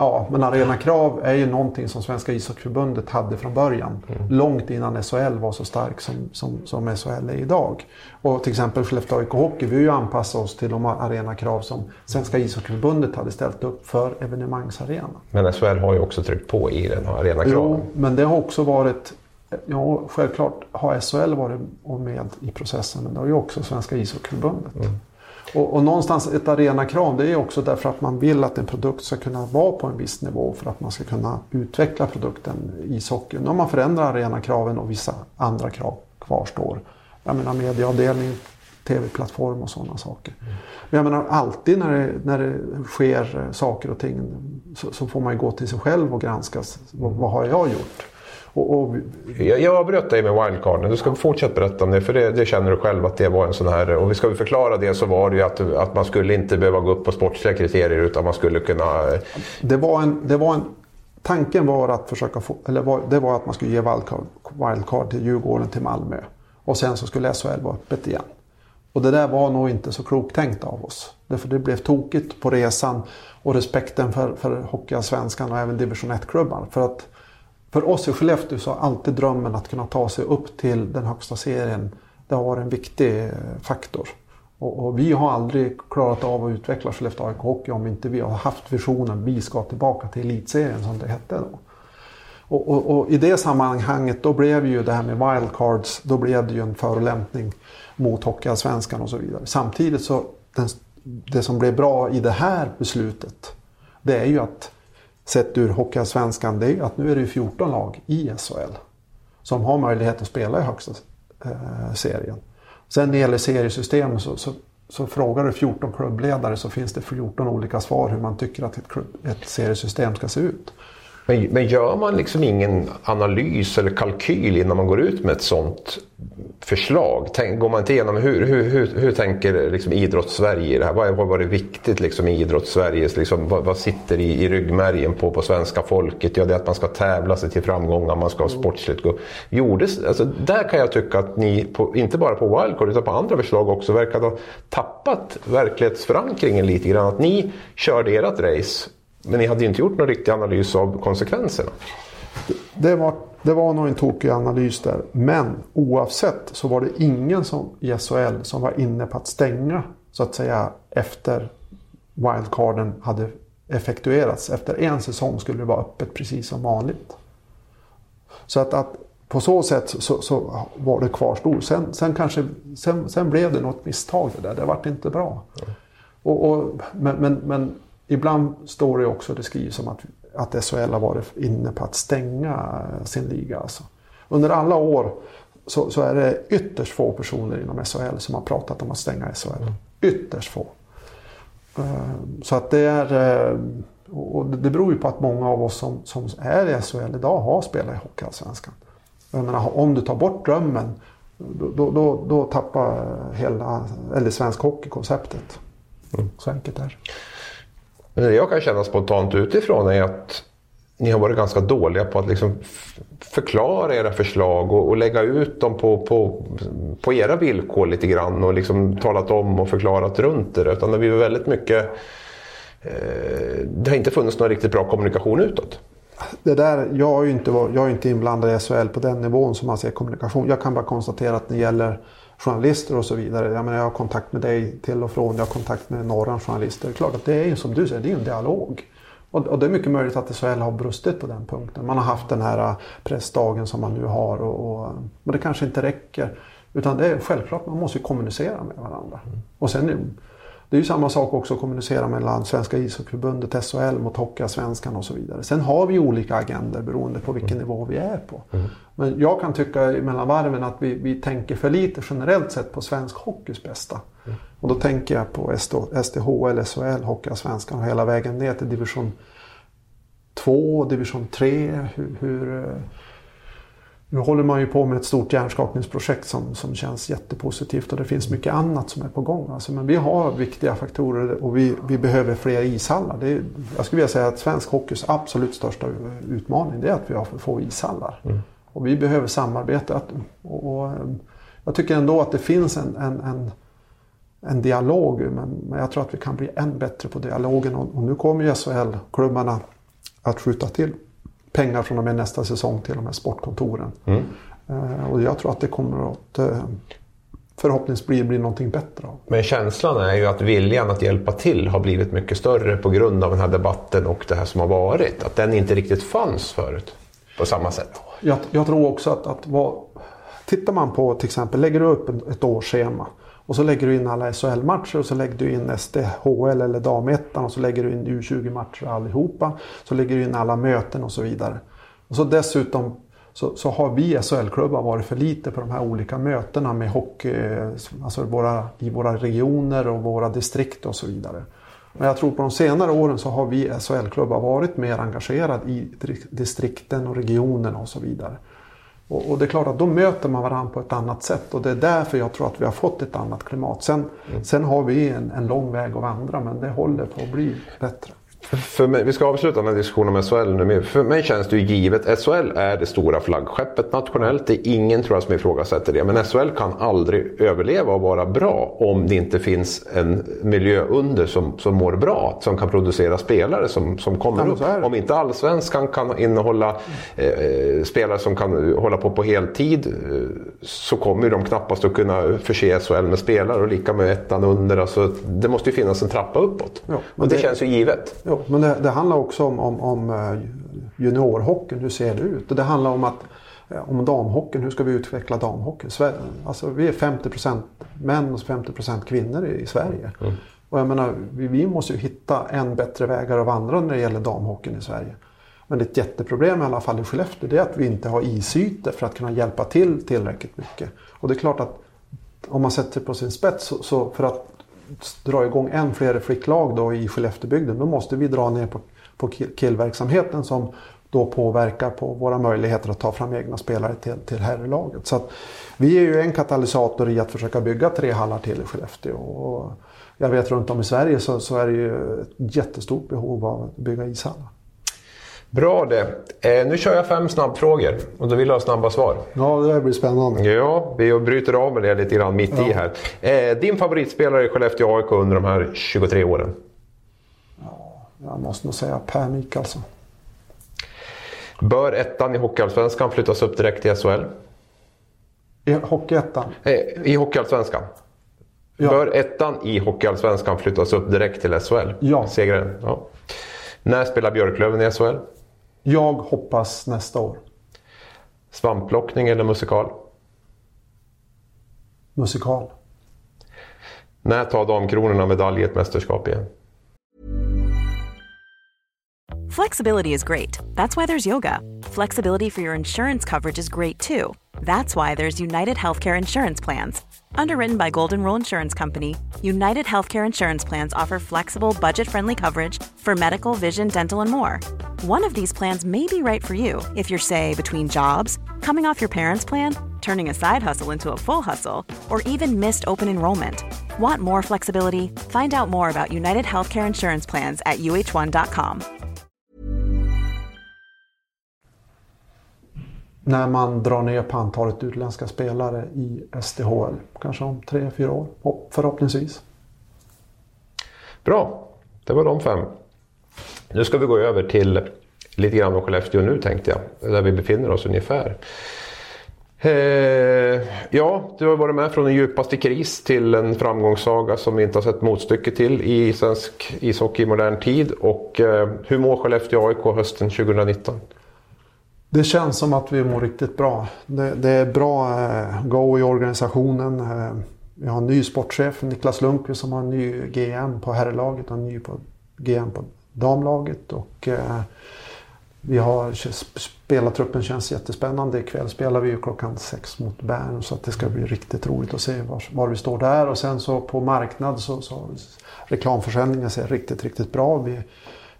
Ja, men arenakrav är ju någonting som Svenska ishockeyförbundet hade från början. Mm. Långt innan SHL var så stark som, som, som SHL är idag. Och till exempel Skellefteå AIK Hockey, vi har ju anpassat oss till de arenakrav som Svenska ishockeyförbundet hade ställt upp för evenemangsarena. Men SHL har ju också tryckt på i den här arenakraven. Jo, men det har också varit Ja, självklart har SHL varit med i processen, men det har ju också Svenska ishockeyförbundet. Mm. Och, och någonstans ett arenakrav det är också därför att man vill att en produkt ska kunna vara på en viss nivå för att man ska kunna utveckla produkten ishockey. Nu har man förändrat arenakraven och vissa andra krav kvarstår. Jag menar medieavdelning, tv-plattform och sådana saker. Men jag menar alltid när det, när det sker saker och ting så, så får man gå till sig själv och granskas. Vad, vad har jag gjort? Och, och... Jag, jag avbröt dig med wildcarden. Du ska fortsätta berätta om det, för det, det, känner du själv att det var en sån här... Och vi ska förklara det så var det ju att, att man skulle inte behöva gå upp på sportsliga kriterier utan man skulle kunna... Det var en... Det var en tanken var att försöka få, eller var, det var att man skulle ge wildcard, wildcard till Djurgården till Malmö. Och sen så skulle SHL vara öppet igen. Och det där var nog inte så klokt tänkt av oss. Därför det blev tokigt på resan och respekten för, för Hockeyallsvenskan och även division 1-klubbar. För att för oss i Skellefteå så har alltid drömmen att kunna ta sig upp till den högsta serien. Det har varit en viktig eh, faktor. Och, och vi har aldrig klarat av att utveckla Skellefteå AIK Hockey om inte vi har haft visionen vi ska tillbaka till elitserien som det hette då. Och, och, och, i det sammanhanget då blev ju det här med wildcards, då blev det ju en förolämpning mot Hockeyallsvenskan och så vidare. Samtidigt så, den, det som blev bra i det här beslutet, det är ju att sett ur Hockeyallsvenskan det är att nu är det 14 lag i SHL som har möjlighet att spela i högsta eh, serien. Sen när det gäller seriesystem så, så, så, frågar du 14 klubbledare så finns det 14 olika svar hur man tycker att ett, klubb, ett seriesystem ska se ut. Men, men gör man liksom ingen analys eller kalkyl innan man går ut med ett sånt förslag? Tänk, går man inte igenom hur, hur, hur, hur tänker liksom idrotts-Sverige i det här? Vad har varit viktigt liksom i idrotts-Sverige? Liksom, vad, vad, sitter i, i ryggmärgen på, på svenska folket? Ja, det är att man ska tävla sig till framgångar, man ska ha sportsligt gå. Gjordes, alltså, där kan jag tycka att ni, på, inte bara på Wildcard utan på andra förslag också, verkar ha tappat verklighetsförankringen lite grann. Att ni körde ert race men ni hade ju inte gjort någon riktig analys av konsekvenserna. Det var, det var nog en tokig analys där. Men oavsett så var det ingen som, i SHL som var inne på att stänga så att säga efter wildcarden hade effektuerats. Efter en säsong skulle det vara öppet precis som vanligt. Så att, att på så sätt så, så var det kvarstod. Sen, sen, kanske, sen, sen blev det något misstag det där. Det vart inte bra. Och, och, men, men, men Ibland står det också, det skrivs om att, att SHL har varit inne på att stänga sin liga. Alltså. Under alla år så, så, är det ytterst få personer inom SHL som har pratat om att stänga SHL. Mm. Ytterst få. Eh, så att det är... Eh, och det beror ju på att många av oss som, som är i SHL idag har spelat i Hockeyallsvenskan. Jag menar, om du tar bort drömmen då, då, då, tappar hela, eller svensk hockeykonceptet. Mm. Så enkelt är det. Men det jag kan känna spontant utifrån är att ni har varit ganska dåliga på att liksom förklara era förslag och, och, lägga ut dem på, på, på era villkor lite grann och liksom talat om och förklarat runt det. Utan det blir väldigt mycket... Eh, det har inte funnits någon riktigt bra kommunikation utåt. Det där, jag, är ju inte, jag är inte inblandad i SHL på den nivån som man ser kommunikation. Jag kan bara konstatera att det gäller journalister och så vidare. Jag, menar, jag har kontakt med dig till och från, jag har kontakt med några journalister. Det är klart att det är ju som du säger, det är en dialog. Och, och, det är mycket möjligt att SHL har brustit på den punkten. Man har haft den här pressdagen som man nu har. Och, och, men det kanske inte räcker. Utan det är självklart, man måste kommunicera med varandra. Och sen det är ju samma sak också att kommunicera mellan Svenska ishockeyförbundet, SHL mot Hockeyallsvenskan och så vidare. Sen har vi olika agender beroende på vilken mm. nivå vi är på. Mm. Men jag kan tycka mellan varven att vi, vi tänker för lite generellt sett på svensk hockeys bästa. Mm. Och då tänker jag på SDHL, SHL, Hockeyallsvenskan och hela vägen ner till division 2, division 3. Hur, hur nu håller man ju på med ett stort hjärnskakningsprojekt som, som känns jättepositivt och det finns mycket annat som är på gång. Alltså, men vi har viktiga faktorer och vi, vi behöver fler ishallar. Det är, jag skulle vilja säga att svensk hockeys absolut största utmaning det är att vi har för få ishallar. Mm. Och vi behöver samarbeta. Och, och, jag tycker ändå att det finns en, en, en, en dialog men, men, jag tror att vi kan bli än bättre på dialogen och, och nu kommer ju SHL-klubbarna att skjuta till pengar från och med nästa säsong till de här sportkontoren. Mm. Eh, och jag tror att det kommer att eh, förhoppningsvis bli, någonting bättre av. Men känslan är ju att viljan att hjälpa till har blivit mycket större på grund av den här debatten och det här som har varit. Att den inte riktigt fanns förut på samma sätt. Jag, jag tror också att, att vad, tittar man på till exempel, lägger du upp ett årsschema och så lägger du in alla SHL-matcher och så lägger du in SDHL eller damettan och så lägger du in U20-matcher allihopa. Så lägger du in alla möten och så vidare. Och så dessutom så, så har vi SHL-klubbar varit för lite på de här olika mötena med hockey, eh, alltså våra, i våra regioner och våra distrikt och så vidare. Men jag tror på de senare åren så har vi SHL-klubbar varit mer engagerade i distrikten och regionerna och så vidare. Och, och, det är klart att då möter man varandra på ett annat sätt och det är därför jag tror att vi har fått ett annat klimat. Sen, mm. sen har vi en, en lång väg att vandra men det håller på att bli bättre. För mig, vi ska avsluta den här diskussionen med SHL nu. För mig känns det ju givet. SHL är det stora flaggskeppet nationellt. Det är ingen tror jag som ifrågasätter det. Men SHL kan aldrig överleva och vara bra om det inte finns en miljö under som, som mår bra. Som kan producera spelare som, som kommer upp. Om inte allsvenskan kan innehålla eh, spelare som kan hålla på på heltid. Eh, så kommer de knappast att kunna förse SHL med spelare. Och lika med ettan under. Alltså, det måste ju finnas en trappa uppåt. Ja, och det, det känns ju givet. Jo, men det, det, handlar också om, om, om eh, juniorhockeyn. Hur ser det ut? Och det handlar om att eh, om damhockeyn, hur ska vi utveckla damhockeyn? Alltså, vi är 50% män och 50% kvinnor i Sverige. Mm. Och jag menar, vi, vi, måste ju hitta än bättre vägar att vandra när det gäller damhockeyn i Sverige. Men ett jätteproblem i alla fall i Skellefteå det är att vi inte har isytor för att kunna hjälpa till tillräckligt mycket. Och det är klart att om man sätter på sin spets så, så för att dra igång än fler flicklag då i Skelleftebygden. då måste vi dra ner på, på killverksamheten som då påverkar på våra möjligheter att ta fram egna spelare till, till herrlaget. Så att vi är ju en katalysator i att försöka bygga tre hallar till i Skellefteå. Och jag vet runt om i Sverige så, så är det ju ett jättestort behov av att bygga ishallar. Bra det. Eh, nu kör jag fem snabbfrågor och då vill jag ha snabba svar. Ja, det blir spännande. Ja, vi bryter av med det lite grann mitt ja. i här. Eh, din favoritspelare i Skellefteå AIK under de här 23 åren? Ja, jag måste nog säga Per Mikaelsson. Bör ettan i Hockeyallsvenskan flyttas upp direkt till SHL? I Hockeyettan? Eh, I Hockeyallsvenskan. Ja. Bör ettan i Hockeyallsvenskan flyttas upp direkt till SHL? Ja. Segraren? Ja. När spelar Björklöven i SHL? Jag hoppas nästa år. Svampplockning eller musikal? Musikal. När tar Damkronorna medalj i ett mästerskap igen? Flexibility is great. That's why there's yoga. Flexibility for your insurance coverage is great too. That's why there's United Healthcare Insurance Plans. Underwritten by Golden Rule Insurance Company, United Healthcare Insurance Plans offer flexible, budget friendly coverage for medical, vision, dental, and more. One of these plans may be right for you if you're, say, between jobs, coming off your parents' plan, turning a side hustle into a full hustle, or even missed open enrollment. Want more flexibility? Find out more about United Healthcare Insurance Plans at uh1.com. när man drar ner på antalet utländska spelare i SDHL. Kanske om tre, fyra år förhoppningsvis. Bra, det var de fem. Nu ska vi gå över till lite grann om Skellefteå nu tänkte jag. Där vi befinner oss ungefär. Eh, ja, du har varit med från den djupaste kris till en framgångssaga som vi inte har sett motstycke till i svensk ishockey i modern tid. Och eh, hur mår Skellefteå AIK hösten 2019? Det känns som att vi mår riktigt bra. Det, det är bra eh, go i organisationen. Eh, vi har en ny sportchef, Niklas Lundqvist, som har en ny GM på herrlaget och en ny på GM på damlaget. Och, eh, vi har, spelartruppen känns jättespännande. Ikväll spelar vi ju klockan sex mot Bern så att det ska bli riktigt roligt att se var, var vi står där. Och sen så på marknad så, så reklamförsäljningen ser riktigt, riktigt bra. Vi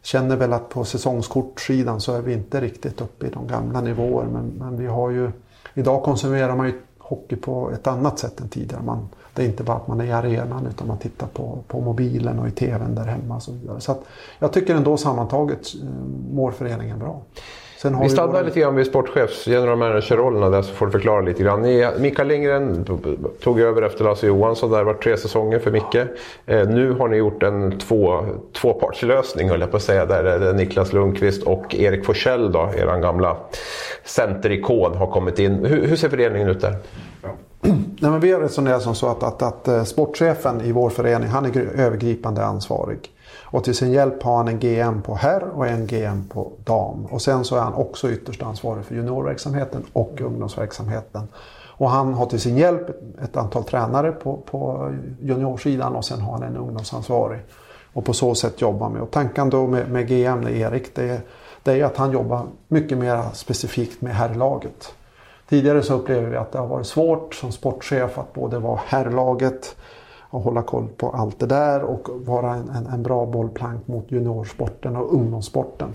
känner väl att på säsongskortsidan så är vi inte riktigt uppe i de gamla nivåer. Men, men vi har ju, idag konsumerar man ju hockey på ett annat sätt än tidigare. Man, det är inte bara att man är i arenan utan man tittar på, på mobilen och i tvn där hemma. Och så vidare. Så jag tycker ändå sammantaget eh, mår föreningen bra. Sen vi stannar våra... lite grann vid sportchefs general manager-rollerna där så får du förklara lite grann. Ni, Mikael Lindgren tog över efter Lasse Johansson. Det var tre säsonger för Micke. Eh, nu har ni gjort en två, tvåpartslösning höll jag på att säga. Där Niklas Lundqvist och Erik Forsell, då, er gamla centerikon, har kommit in. Hur, hur ser fördelningen ut där? Nej, men vi har resonerat som så att, att, att, eh, sportchefen i vår förening han är övergripande ansvarig. Och till sin hjälp har han en GM på herr och en GM på dam. Och sen så är han också ytterst ansvarig för juniorverksamheten och ungdomsverksamheten. Och han har till sin hjälp ett antal tränare på, på juniorsidan och sen har han en ungdomsansvarig. Och på så sätt jobbar med. Och tanken då med, med GM, Erik, det är, det är att han jobbar mycket mer specifikt med herrlaget. Tidigare så upplever vi att det har varit svårt som sportchef att både vara herrlaget och hålla koll på allt det där och vara en, en, en bra bollplank mot juniorsporten och ungdomssporten.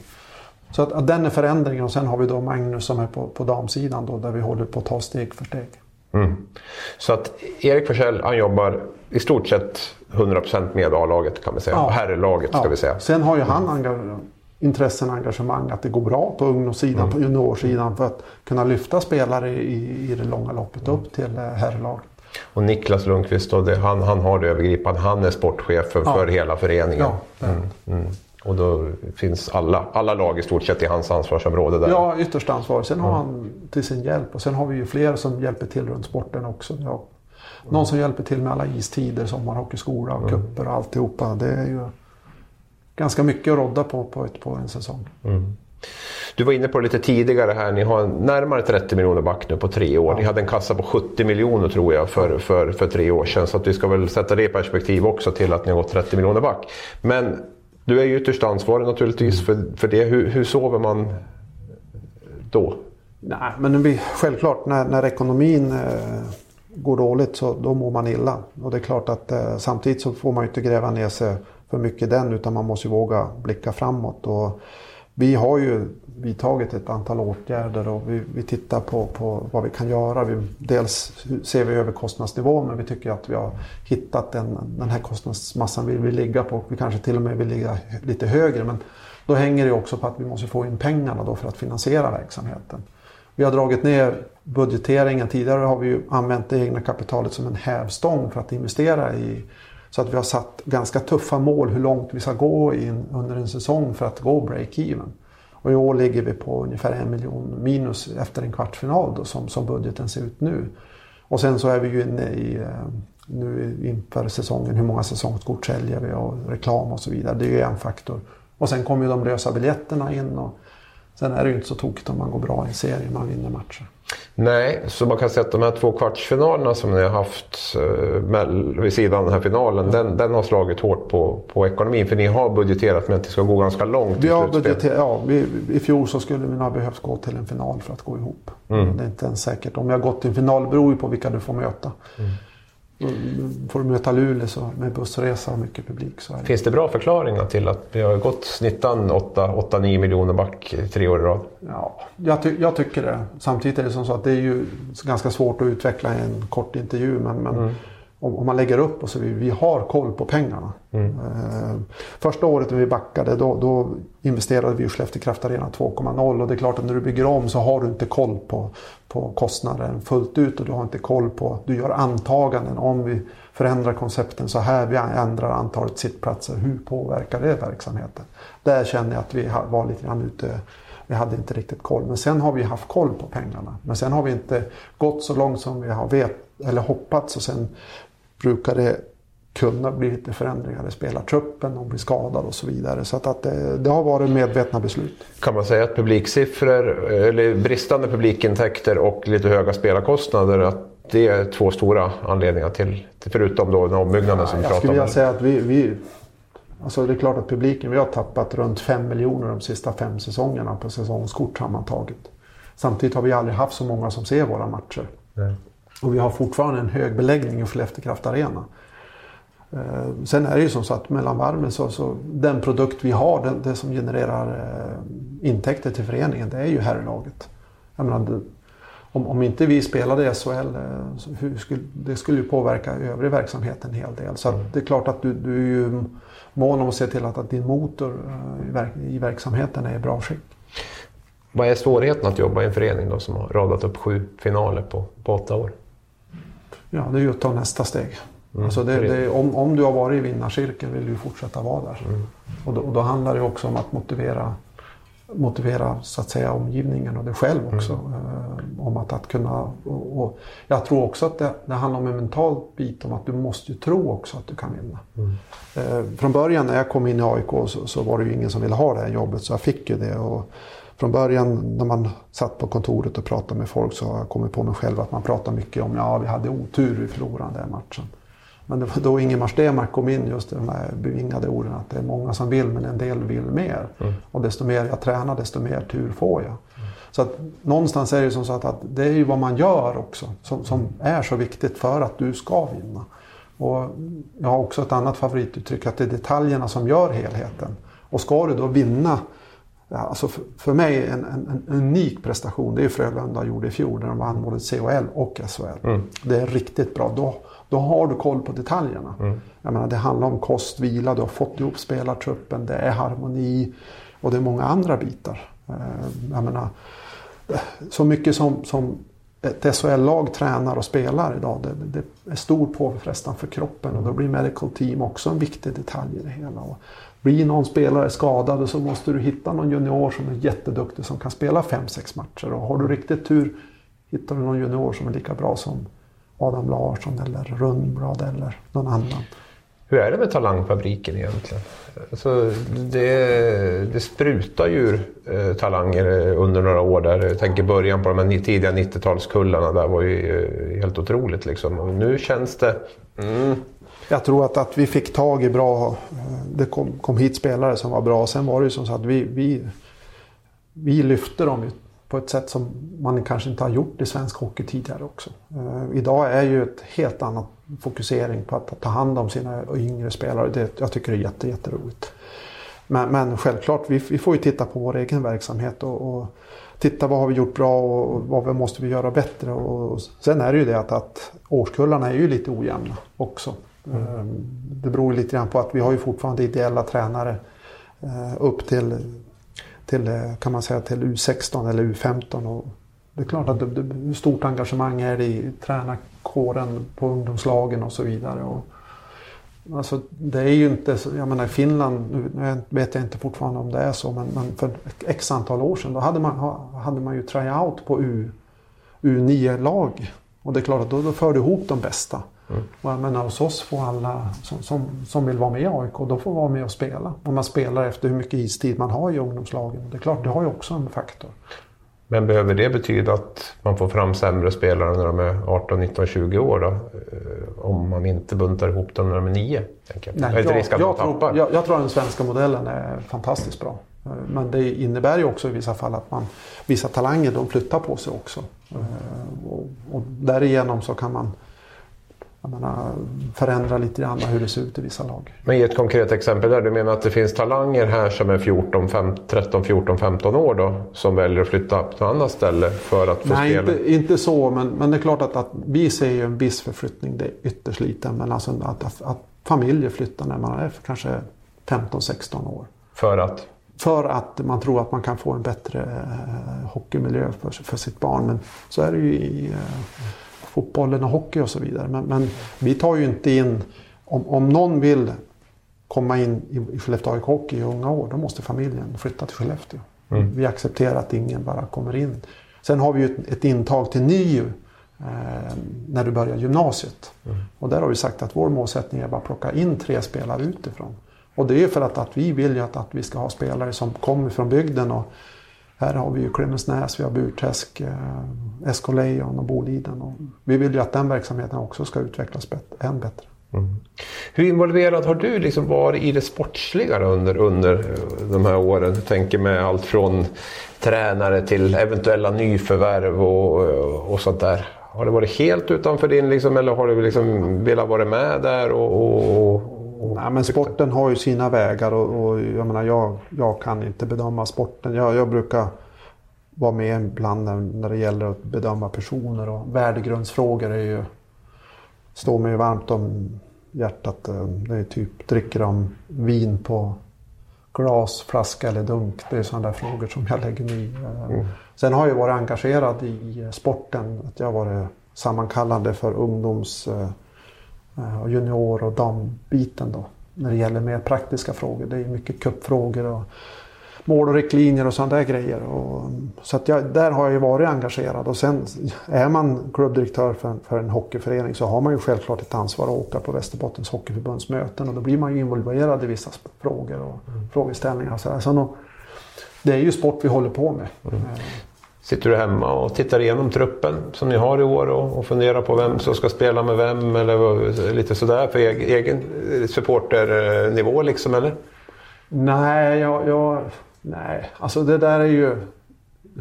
Så att, att den är förändringen och sen har vi då Magnus som är på, på damsidan då där vi håller på att ta steg för steg. Mm. Så att Erik Forsell han jobbar i stort sett 100% med A-laget kan vi säga. Ja. Herrlaget ska ja. vi säga. Sen har ju han intressen och engagemang att det går bra på ungdomssidan, mm. på juniorsidan för att kunna lyfta spelare i, i det långa loppet upp till eh, herrlaget. Och Niklas Lundqvist, då, det, han, han har det övergripande. Han är sportchef för, ja. för hela föreningen. Ja, mm, mm. Och då finns alla, alla lag i stort sett i hans ansvarsområde där. Ja, ytterst ansvar. Sen har han till sin hjälp och sen har vi ju fler som hjälper till runt sporten också. Ja. Någon som hjälper till med alla istider, sommarhockeyskola och mm. kupper och alltihopa. Det är ju ganska mycket att rodda på på, ett, på en säsong. Mm. Du var inne på det lite tidigare här, ni har närmare 30 miljoner back nu på tre år. Ja. Ni hade en kassa på 70 miljoner tror jag för, för, för tre år sedan. Så att vi ska väl sätta det i perspektiv också till att ni har gått 30 miljoner back. Men du är ju ytterst ansvarig naturligtvis för, för det. Hur, hur sover man då? Nej, men vi, självklart när, när ekonomin eh, går dåligt så då mår man illa. Och det är klart att eh, samtidigt så får man ju inte gräva ner sig för mycket i den utan man måste våga blicka framåt. Och vi har ju vidtagit ett antal åtgärder och vi, vi tittar på, på vad vi kan göra. Vi, dels ser vi över kostnadsnivån men vi tycker att vi har hittat den, den här kostnadsmassan vi vill ligga på. Vi kanske till och med vill ligga lite högre men då hänger det också på att vi måste få in pengarna då för att finansiera verksamheten. Vi har dragit ner budgeteringen. Tidigare har vi använt det egna kapitalet som en hävstång för att investera i så att vi har satt ganska tuffa mål hur långt vi ska gå in under en säsong för att gå break-even. Och i år ligger vi på ungefär en miljon minus efter en kvartsfinal då, som, som budgeten ser ut nu. Och sen så är vi ju inne i eh, nu inför säsongen hur många säsongskort säljer vi och reklam och så vidare. Det är ju en faktor. Och sen kommer ju de lösa biljetterna in och sen är det ju inte så tokigt om man går bra i en serie, man vinner matcher. Nej, så man kan säga att de här två kvartsfinalerna som ni har haft eh, vid sidan av den här finalen, den, den har slagit hårt på, på ekonomin. För ni har budgeterat med att det ska gå ganska långt vi har budgeterat, ja, vi, I fjol så skulle vi nog ha behövt gå till en final för att gå ihop. Mm. Det är inte ens säkert. Om har gått till en final beror ju på vilka du får möta. Mm. Får du möta Luleå så med bussresa och mycket publik. Så. Finns det bra förklaringar till att vi har gått snittan 8-9 miljoner back tre år i rad? Ja, jag, ty jag, tycker det. Samtidigt är det som så att det är ju ganska svårt att utveckla i en kort intervju. Men, men mm om, om man lägger upp och så vi, vi har koll på pengarna. Mm. Eh, första året när vi backade då, då investerade vi i Skellefteå Kraft Arena 2.0 och det är klart att när du bygger om så har du inte koll på, på kostnaden fullt ut och du har inte koll på, du gör antaganden om vi förändrar koncepten så här, vi ändrar antalet sittplatser, hur påverkar det verksamheten? Där känner jag att vi var lite grann ute vi hade inte riktigt koll. Men sen har vi haft koll på pengarna. Men sen har vi inte gått så långt som vi har vet, eller hoppats. Och sen brukar det kunna bli lite förändringar i spelartruppen, någon blir skadad och så vidare. Så att, att det, det, har varit medvetna beslut. Kan man säga att publiksiffror, eller bristande publikintäkter och lite höga spelarkostnader, att det är två stora anledningar till, förutom då den ombyggnaden ja, som vi pratar om? Jag skulle vilja säga att vi, vi Alltså det är klart att publiken, vi har tappat runt 5 miljoner de sista fem säsongerna på säsongskort sammantaget. Samtidigt har vi aldrig haft så många som ser våra matcher. Nej. Och vi har fortfarande en hög beläggning i Skellefteå Kraft Arena. Eh, sen är det ju som så att mellan varven så, så den produkt vi har, det, det som genererar eh, intäkter till föreningen, det är ju herrlaget. Jag menar, om, om inte vi spelade i SHL, eh, skulle, det skulle ju påverka övrig verksamhet en hel del. Så mm. det är klart att du, du är ju mån om att se till att, att din motor i, verk, i verksamheten är i bra skick. Vad är svårigheten att jobba i en förening då som har radat upp sju finaler på, på åtta år? Ja, det är ju att ta nästa steg. Mm. Alltså det, det, om, om du har varit i vinnarcirkeln vill du fortsätta vara där. Mm. Och, då, och, då, handlar det också om att motivera, motivera så att säga, omgivningen och dig själv också. Mm. Eh, om att, att kunna... Och, och, jag tror också att det, det, handlar om en mental bit om att du måste ju tro också att du kan vinna. Mm. Eh, från början när jag kom in i AIK så, så, var det ju ingen som ville ha det här jobbet så jag fick ju det. Och, från början när man satt på kontoret och pratade med folk så har jag kommit på mig själv att man pratar mycket om ja vi hade otur, vi förlorade den matchen. Men det var då Ingemar Stenmark kom in just de här bevingade orden att det är många som vill men en del vill mer. Mm. Och desto mer jag tränar desto mer tur får jag. Mm. Så att någonstans är det som så att, att det är ju vad man gör också som, som är så viktigt för att du ska vinna. Och jag har också ett annat favorituttryck att det är detaljerna som gör helheten. Och ska du då vinna alltså för, för mig en, en, en, unik prestation, det är Frölunda gjorde i fjol när de vann både CHL och SHL. Mm. Det är riktigt bra. Då, då har du koll på detaljerna. Mm. Jag menar, det handlar om kost, vila, du har fått ihop spelartruppen, det är harmoni och det är många andra bitar. Eh, jag menar, så mycket som, som ett SHL-lag tränar och spelar idag, det, det är stor påfrestan för kroppen och då blir medical team också en viktig detalj i det hela. Och blir någon spelare skadad så måste du hitta någon junior som är jätteduktig som kan spela 5-6 matcher. Och har du riktigt tur hittar du någon junior som är lika bra som Adam Larsson eller Rundblad eller någon annan. Hur är det med talangfabriken egentligen? Alltså, det, det sprutar ju eh, talanger under några år där. Jag tänker början på de här tidiga 90-talskullarna. Där var ju eh, helt otroligt liksom. Och nu känns det... Mm. Jag tror att, att vi fick tag i bra... Det kom, kom hit spelare som var bra. Sen var det ju som så att vi, vi, vi lyfte dem på ett sätt som man kanske inte har gjort i svensk hockey tidigare också. Eh, idag är ju ett helt annat fokusering på att ta hand om sina yngre spelare. Det, jag tycker det är jätte, jätteroligt. Men, men självklart, vi, vi, får ju titta på vår egen verksamhet och, och titta vad har vi gjort bra och, vad måste vi göra bättre. Och, och sen är det ju det att, att årskullarna är ju lite ojämna också. Mm. Det beror lite grann på att vi har ju fortfarande ideella tränare eh, upp till till, eh, kan man säga, till U16 eller U15. Och det är klart att det, det, hur stort engagemang är det i tränarkåren på ungdomslagen och så vidare. Och, alltså, det är ju inte, jag menar i Finland, nu vet jag inte fortfarande om det är så, men, men för x antal år sedan då hade man, hade man ju tryout på U, U9-lag. Och det är klart att då, då för du ihop de bästa. Mm. Jag menar, hos oss får alla som, som, som vill vara med i AIK, de får vara med och spela. Och man spelar efter hur mycket istid man har i ungdomslagen. Det är klart, det har ju också en faktor. Men behöver det betyda att man får fram sämre spelare när de är 18, 19, 20 år då? Eh, om man inte buntar ihop dem när de är 9? Nej, jag, jag, jag, tror, jag, jag tror att den svenska modellen är fantastiskt bra. Eh, men det innebär ju också i vissa fall att man, vissa talanger de flyttar på sig också. Eh, och, och därigenom så kan man menar, förändra lite grann hur det ser ut i vissa lag. Men ge ett konkret exempel där. Du menar att det finns talanger här som är 14, 5, 13, 14, 15 år då som väljer att flytta till ett annat ställe för att få Nej, spela? Inte, inte så, men, men det är klart att, att vi ser ju en viss förflyttning. Det är ytterst liten. Men alltså att, att, att familjer flyttar när man är kanske 15-16 år. För att? För att man tror att man kan få en bättre eh, hockeymiljö för, för sitt barn. Men så är det ju i eh, fotbollen och hockey och så vidare. Men, men vi tar ju inte in, om, om någon vill komma in i, i Skellefteå AIK Hockey i unga år, då måste familjen flytta till Skellefteå. Mm. Vi accepterar att ingen bara kommer in. Sen har vi ju ett, ett intag till NIU eh, när du börjar gymnasiet. Mm. Och där har vi sagt att vår målsättning är bara att plocka in tre spelare utifrån. Och det är för att, att vi vill ju att, att vi ska ha spelare som kommer från bygden. Och här har vi ju Klemensnäs, vi har Burträsk, eh, SK Lejon och Boliden. Och vi vill ju att den verksamheten också ska utvecklas bet- än bättre. Mm. Hur involverad har du liksom varit i det sportsliga under, under eh, de här åren? Jag tänker med allt från tränare till eventuella nyförvärv och, eh, och sånt där. Har det varit helt utanför din, liksom, eller har du liksom velat vara med där? Och, och, Nej, men sporten har ju sina vägar och, och jag, menar, jag, jag kan inte bedöma sporten. Jag, jag brukar vara med ibland när, när det gäller att bedöma personer och värdegrundsfrågor är ju, står mig varmt om hjärtat. Det är typ, dricker de vin på glas, flaska eller dunk? Det är sådana där frågor som jag lägger mig i. Mm. Sen har jag varit engagerad i sporten. Att jag har varit sammankallande för ungdoms eh, och junior och dambiten då. När det gäller mer praktiska frågor. Det är mycket kuppfrågor och mål och riktlinjer och sådana där grejer. Och, så att jag, där har jag ju varit engagerad. Och sen är man klubbdirektör för, för en hockeyförening så har man ju självklart ett ansvar att åka på Västerbottens Hockeyförbunds möten. Och då blir man ju involverad i vissa frågor och mm. frågeställningar. Så, så nog, det är ju sport vi håller på med. Mm. Sitter du hemma och tittar igenom truppen som ni har i år och, och funderar på vem som ska spela med vem eller lite sådär för egen supporternivå liksom eller? Nej, jag, jag, nej, alltså det där är ju...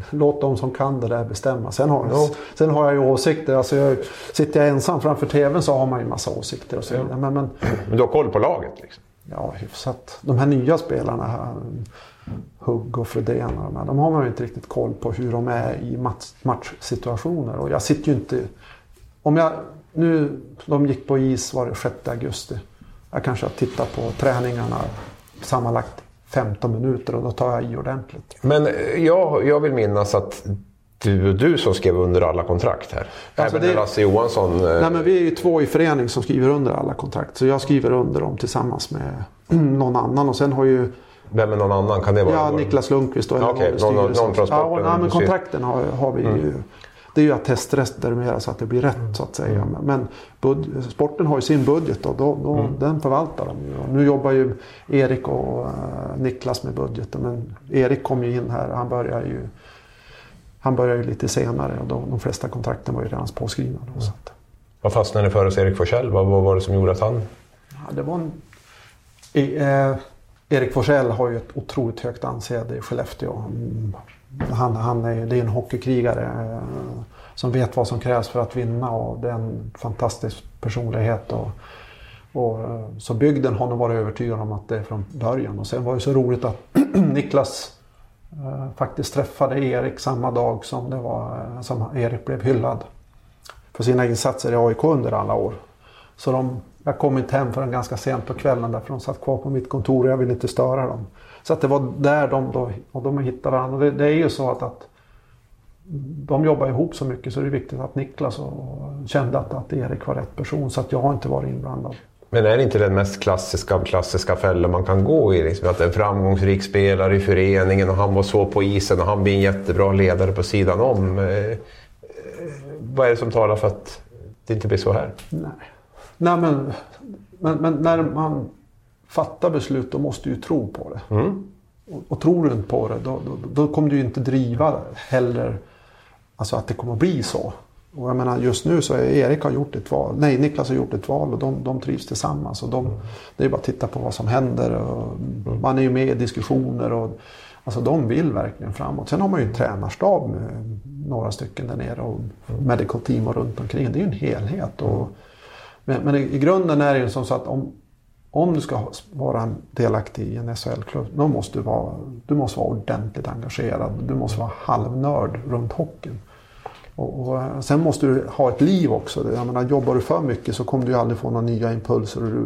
Låt de som kan det där bestämma. Sen har, no. sen har jag ju åsikter. Alltså jag, sitter jag ensam framför TVn så har man ju en massa åsikter och så vidare. Men, men, men du har koll på laget? Liksom. Ja, hyfsat. De här nya spelarna, här, Hugg och Fredén, de har man ju inte riktigt koll på hur de är i match, matchsituationer. Och jag sitter ju inte... Om jag... Nu, de gick på is var det 6 augusti. Jag kanske har tittat på träningarna sammanlagt 15 minuter och då tar jag i ordentligt. Men jag, jag vill minnas att du och du som skrev under alla kontrakt här. Alltså Även det, Lasse Johansson. Eh, nej men vi är ju två i förening som skriver under alla kontrakt. Så jag skriver under dem tillsammans med någon annan. Och sen har ju... Vem är någon annan? Kan det vara? Ja, Niklas Lundqvist och okay, någon, någon, någon från sporten. Ja, men kontrakten har, har vi mm. ju det är ju attestrester mera så att det blir rätt så att säga. Mm. Men bud, sporten har ju sin budget och då, då, mm. den förvaltar de ju. Nu jobbar ju Erik och uh, Niklas med budgeten. Men Erik kom ju in här, han börjar ju han började ju lite senare och då, de flesta kontrakten var ju redan påskrivna. Då, så att. Vad fastnade för hos Erik Forsell? Vad, vad var det som gjorde att han... Ja, det var en, eh, Erik Forsell har ju ett otroligt högt anseende i Skellefteå. Mm, han, han är, det är en hockeykrigare eh, som vet vad som krävs för att vinna och det är en fantastisk personlighet. Och, och, eh, så bygden har nog varit övertygad om att det är från början. Och sen var det så roligt att Niklas eh, faktiskt träffade Erik samma dag som, det var, eh, som Erik blev hyllad för sina insatser i AIK under alla år. Så de, jag kom inte hem förrän ganska sent på kvällen därför de satt kvar på mitt kontor och jag ville inte störa dem. Så att det var där de, då, och de hittade varandra. Det, det är ju så att, att de jobbar ihop så mycket så det är viktigt att Niklas och kände att, att Erik var rätt person. Så att jag har inte varit inblandad. Men är det inte den mest klassiska klassiska fällor man kan gå i? Liksom, att en framgångsrik spelare i föreningen och han var så på isen och han blir en jättebra ledare på sidan om. Eh, eh, vad är det som talar för att det inte blir så här? Nej, Nej men, men, men när man fattar beslut då måste du ju tro på det. Mm. Och, och tror du inte på det då, då, då kommer du ju inte driva heller alltså att det kommer att bli så. Och jag menar just nu så är Erik har gjort ett val, nej Niklas har gjort ett val och de, de trivs tillsammans. Och de, mm. Det är bara att titta på vad som händer. Och mm. Man är ju med i diskussioner och alltså de vill verkligen framåt. Sen har man ju en tränarstab med några stycken där nere och mm. medical team och runt omkring. Det är ju en helhet. Och, men, men i, i, grunden är det ju som så att om, om du ska vara delaktig i en SHL-klubb, då måste du vara, du måste vara ordentligt engagerad. Du måste vara halvnörd runt hockeyn. Och, och, sen måste du ha ett liv också. Jag menar, jobbar du för mycket så kommer du aldrig få några nya impulser. Du,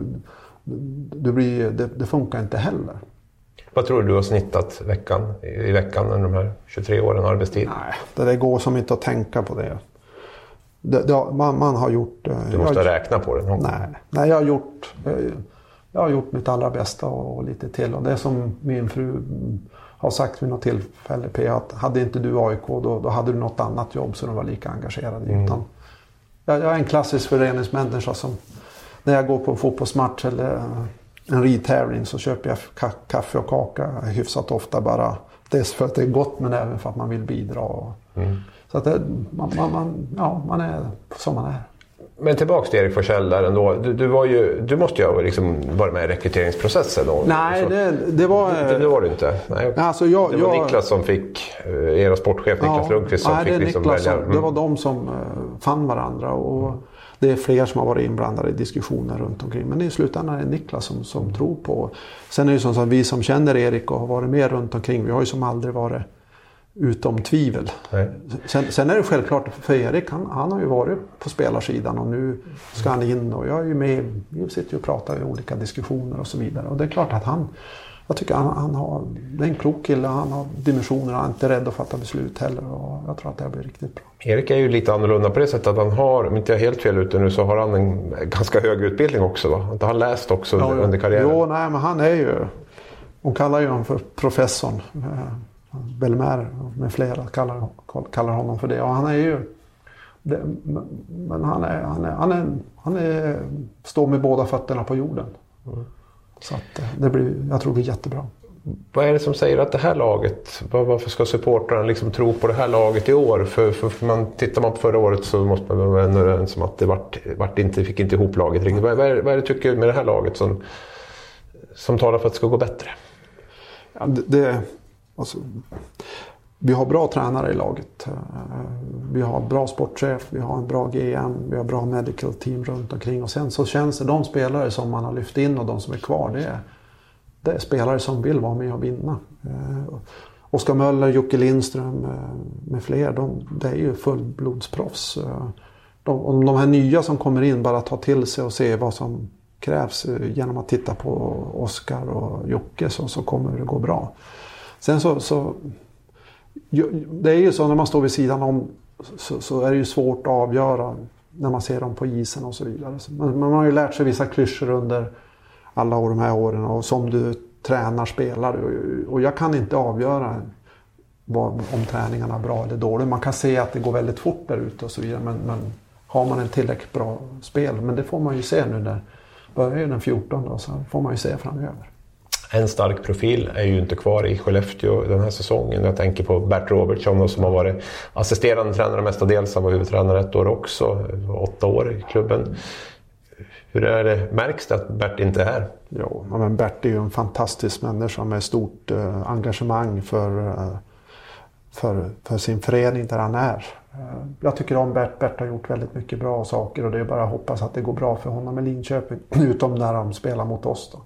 du blir, det, det, funkar inte heller. Vad tror du du har snittat veckan, i veckan under de här 23 åren arbetstid? Nej, det där går som inte att tänka på det. Det, det man, man, har gjort... Eh, du måste jag, räkna på det? Nej, nej, jag har gjort... Jag, eh, jag har gjort mitt allra bästa och, och lite till. Och det är som min fru har sagt vid något tillfälle P att hade inte du AIK då, då hade du något annat jobb så du var lika engagerad i. Mm. Utan jag, jag är en klassisk föreningsmänniska som när jag går på en fotbollsmatch eller en ridtävling så köper jag ka kaffe och kaka hyfsat ofta bara. Dels för att det är gott men även för att man vill bidra. Mm. Så att det, man, man, man, ja, man är som man är. Men tillbaks till Erik Forsell där ändå. Du, du, var ju, du måste ju ha liksom varit med i rekryteringsprocessen då? Nej, det, det, var... Det, det var du inte? Nej. Alltså jag, det var jag, Niklas som fick, eh, era sportchef Niklas ja, Lundqvist som nej, fick det liksom Niklas välja. Mm. Det var de som uh, fann varandra. Och det är fler som har varit inblandade i diskussioner runt omkring. Men i slutändan är det Niklas som, som tror på. Sen är det ju så att vi som känner Erik och har varit med runt omkring. Vi har ju som aldrig varit utom tvivel. Sen, sen, är det självklart för Erik, han, han, har ju varit på spelarsidan och nu ska han in och jag är ju med. Vi sitter ju och pratar i olika diskussioner och så vidare. Och det är klart att han, jag tycker han, han har, det är en klok kille, han har dimensioner, han är inte rädd att fatta beslut heller. Och jag tror att det blir riktigt bra. Erik är ju lite annorlunda på det sättet att han har, om inte jag är helt fel ute nu, så har han en ganska hög utbildning också va? Har han läst också ja, under karriären? Jo, nej men han är ju, de kallar ju honom för professorn. Belmer med flera kallar, kallar honom för det. Och han är ju... Det, men han, är, han, är, han, är, han är, står med båda fötterna på jorden. Mm. Så att eh, det blir, jag tror det blir jättebra. Vad är det som säger att det här laget, varför ska supportrarna liksom tro på det här laget i år? För, för, för man, tittar man på förra året så måste man vara överens om att det vart, vart inte, fick inte ihop laget riktigt. Vad, vad, är, vad är det tycker med det här laget som, som talar för att det ska gå bättre? Ja, det, Alltså, vi har bra tränare i laget. Eh, vi har bra sportchef, vi har en bra GM, vi har bra medical team runt omkring. Och sen så känns det de spelare som man har lyft in och de som är kvar, det är, det är spelare som vill vara med och vinna. Eh, Oskar Möller, Jocke Lindström eh, med fler, de, det är ju fullblodsproffs. De, om de här nya som kommer in bara tar till sig och ser vad som krävs genom att titta på Oskar och Jocke så, så kommer det gå bra. Sen så, så det är ju så när man står vid sidan om så, så, är det ju svårt att avgöra när man ser dem på isen och så vidare. Men man har ju lärt sig vissa klyschor under alla de här åren och som du tränar spelar du. Och jag kan inte avgöra vad, om träningarna är bra eller dåliga. Man kan se att det går väldigt fort där ute och så vidare. Men, men har man en tillräckligt bra spel, men det får man ju se nu när börjar ju den 14 då, så får man ju se framöver en stark profil är ju inte kvar i Skellefteå den här säsongen. Jag tänker på Bert Robertsson som har varit assisterande tränare mestadels. Han var huvudtränare ett år också, åtta år i klubben. Hur är det, märks det att Bert inte är här? Jo, men Bert är ju en fantastisk människa med stort eh, engagemang för, eh, för, för, sin förening där han är. Eh, jag tycker om Bert. Bert har gjort väldigt mycket bra saker och det är bara att hoppas att det går bra för honom i Linköping. Utom när de spelar mot oss då.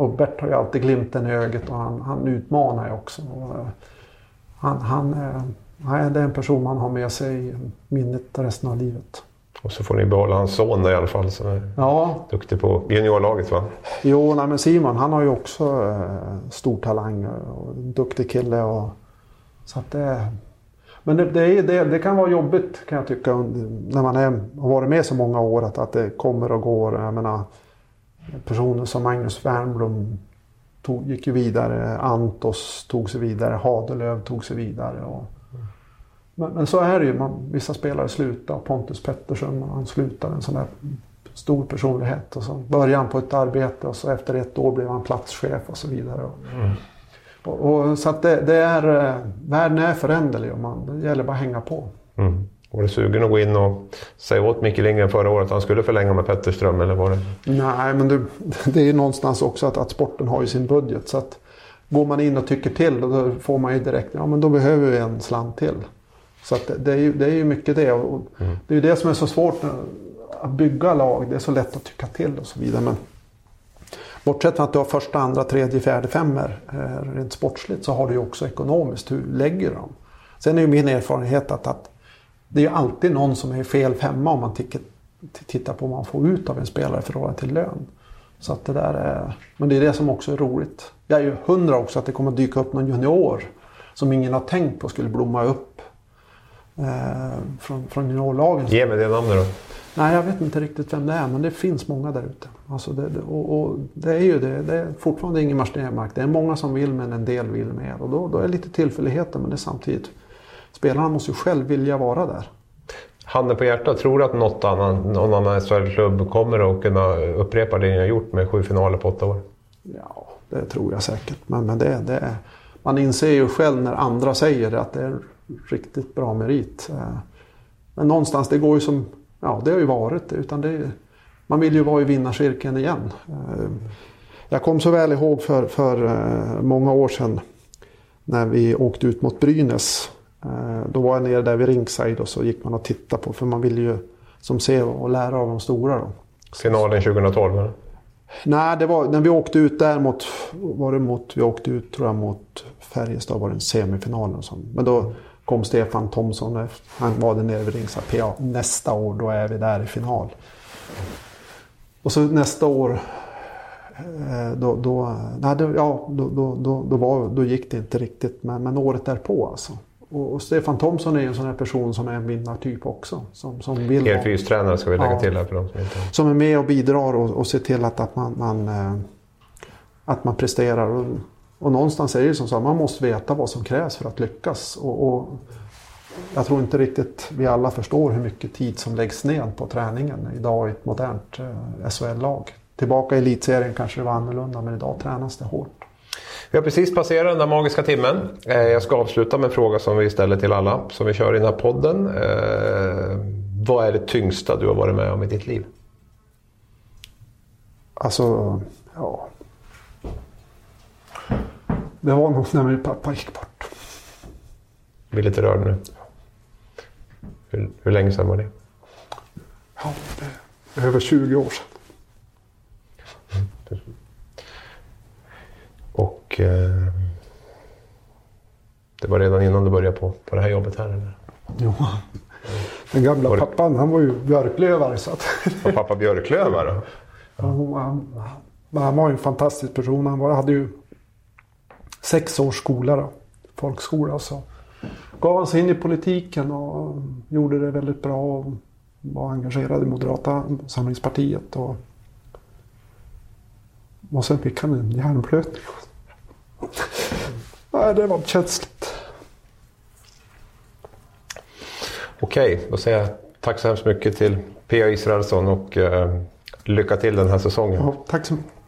Och Bert har ju alltid glimten i ögat och han, han utmanar ju också. Och, uh, han, han uh, det är en person man har med sig i minnet resten av livet. Och så får ni behålla hans son där i alla fall som är ja. duktig på juniorlaget va? Jo, nej, men Simon han har ju också uh, stor talang och en duktig kille. Och, så att det, men det, det, det, det, kan vara jobbigt kan jag tycka när man är, har varit med så många år att, att det kommer och går. Jag menar, personer som Magnus Wernbloom tog, gick ju vidare. Antos tog sig vidare. Hadelöv tog sig vidare. Och, men, men, så är det ju. Man, vissa spelare slutar. Pontus Pettersson han slutade. En sån där stor personlighet. Och så började han på ett arbete och så efter ett år blev han platschef och så vidare. Mm. Och, och, så att det, det, är, eh, världen är föränderlig och man, det gäller bara att hänga på. Mm. Var du sugen att gå in och säga åt Micke Lindgren förra året att han skulle förlänga med Petterström? Eller var det... Nej, men det, det är ju någonstans också att, att sporten har ju sin budget. Så att går man in och tycker till då får man ju direkt, ja men då behöver vi en slant till. Så att det, är, ju, det är ju mycket det. Och mm. Det är ju det som är så svårt att bygga lag. Det är så lätt att tycka till och så vidare. Men bortsett från att du har första, andra, tredje, fjärde, femmer eh, rent sportsligt så har du ju också ekonomiskt. Hur lägger du dem? Sen är ju min erfarenhet att, att det är alltid någon som är fel femma om man tittar på vad man får ut av en spelare i förhållande till lön. Så att det där är, men det är det som också är roligt. Jag är ju hundra också att det kommer att dyka upp någon junior som ingen har tänkt på skulle blomma upp eh, från, från juniorlagen. Ge mig det namnet då. Nej, jag vet inte riktigt vem det är, men det finns många där ute. Alltså det, och, och, det är ju det. Det är fortfarande Ingemar Stenmark. Det är många som vill, men en del vill mer. Och då, då är det lite tillfälligheter, men det är samtidigt Spelarna måste ju själv vilja vara där. Handen på hjärtat, tror du att något annan, någon annan SHL-klubb kommer att kunna upprepa det ni har gjort med sju finaler på åtta år? Ja, det tror jag säkert. Men, men det, det är, man inser ju själv när andra säger det att det är riktigt bra merit. Eh, men någonstans, det går ju som... Ja, det har ju varit det. Utan det, man vill ju vara i vinnarcirkeln igen. Eh, jag kom så väl ihåg för, för eh, många år sedan när vi åkte ut mot Brynäs. Då var jag nere där vid ringside och så gick man och tittade på. För man vill ju som se och lära av de stora. Då. Finalen 2012? Eller? Nej, det var när vi åkte ut där mot... Var det mot vi åkte ut tror jag mot Färjestad var det en semifinal. Och sånt. Men då kom Stefan Thomsson. Han var där nere vid Ringside. Ja, nästa år då är vi där i final. Och så nästa år eh, då, då, nej, ja, då, då, då, då, var, då gick det inte riktigt. Men, men året därpå alltså. Och, och Stefan Thomsson är ju en sån här person som är en vinnartyp också. Som, som vill Er fystränare ska vi lägga ja, till här för de som inte... Som är med och bidrar och, och ser till att, att, man, man eh, att man presterar. Och, och någonstans är det ju som så att man måste veta vad som krävs för att lyckas. Och, och, jag tror inte riktigt vi alla förstår hur mycket tid som läggs ned på träningen idag i ett modernt eh, SHL-lag. Tillbaka i elitserien kanske det var annorlunda men idag tränas det hårt. Vi har precis passerat den där magiska timmen. Eh, jag ska avsluta med en fråga som vi ställer till alla som vi kör i den här podden. Eh, vad är det tyngsta du har varit med om i ditt liv? Alltså, ja. Det var nog när min pappa gick bort. Blir lite rörd nu. Hur, hur länge sedan var det? Ja, det är över 20 år sedan. Och eh, det var redan innan du började på, på det här jobbet här? Eller? Jo. Den gamla var pappan, han var ju björklövare. Så att... Var pappa björklövare? Ja, han, han, var en fantastisk person. Han var, hade ju sex års skola, då, folkskola. Så gav han sig in i politiken och gjorde det väldigt bra. Och var engagerad i Moderata samlingspartiet. Och, och sen fick han en hjärnblödning. Nej, det var känsligt. Okej, då säger jag tack så hemskt mycket till P.A. Israelsson och eh, lycka till den här säsongen. Ja, tack så mycket.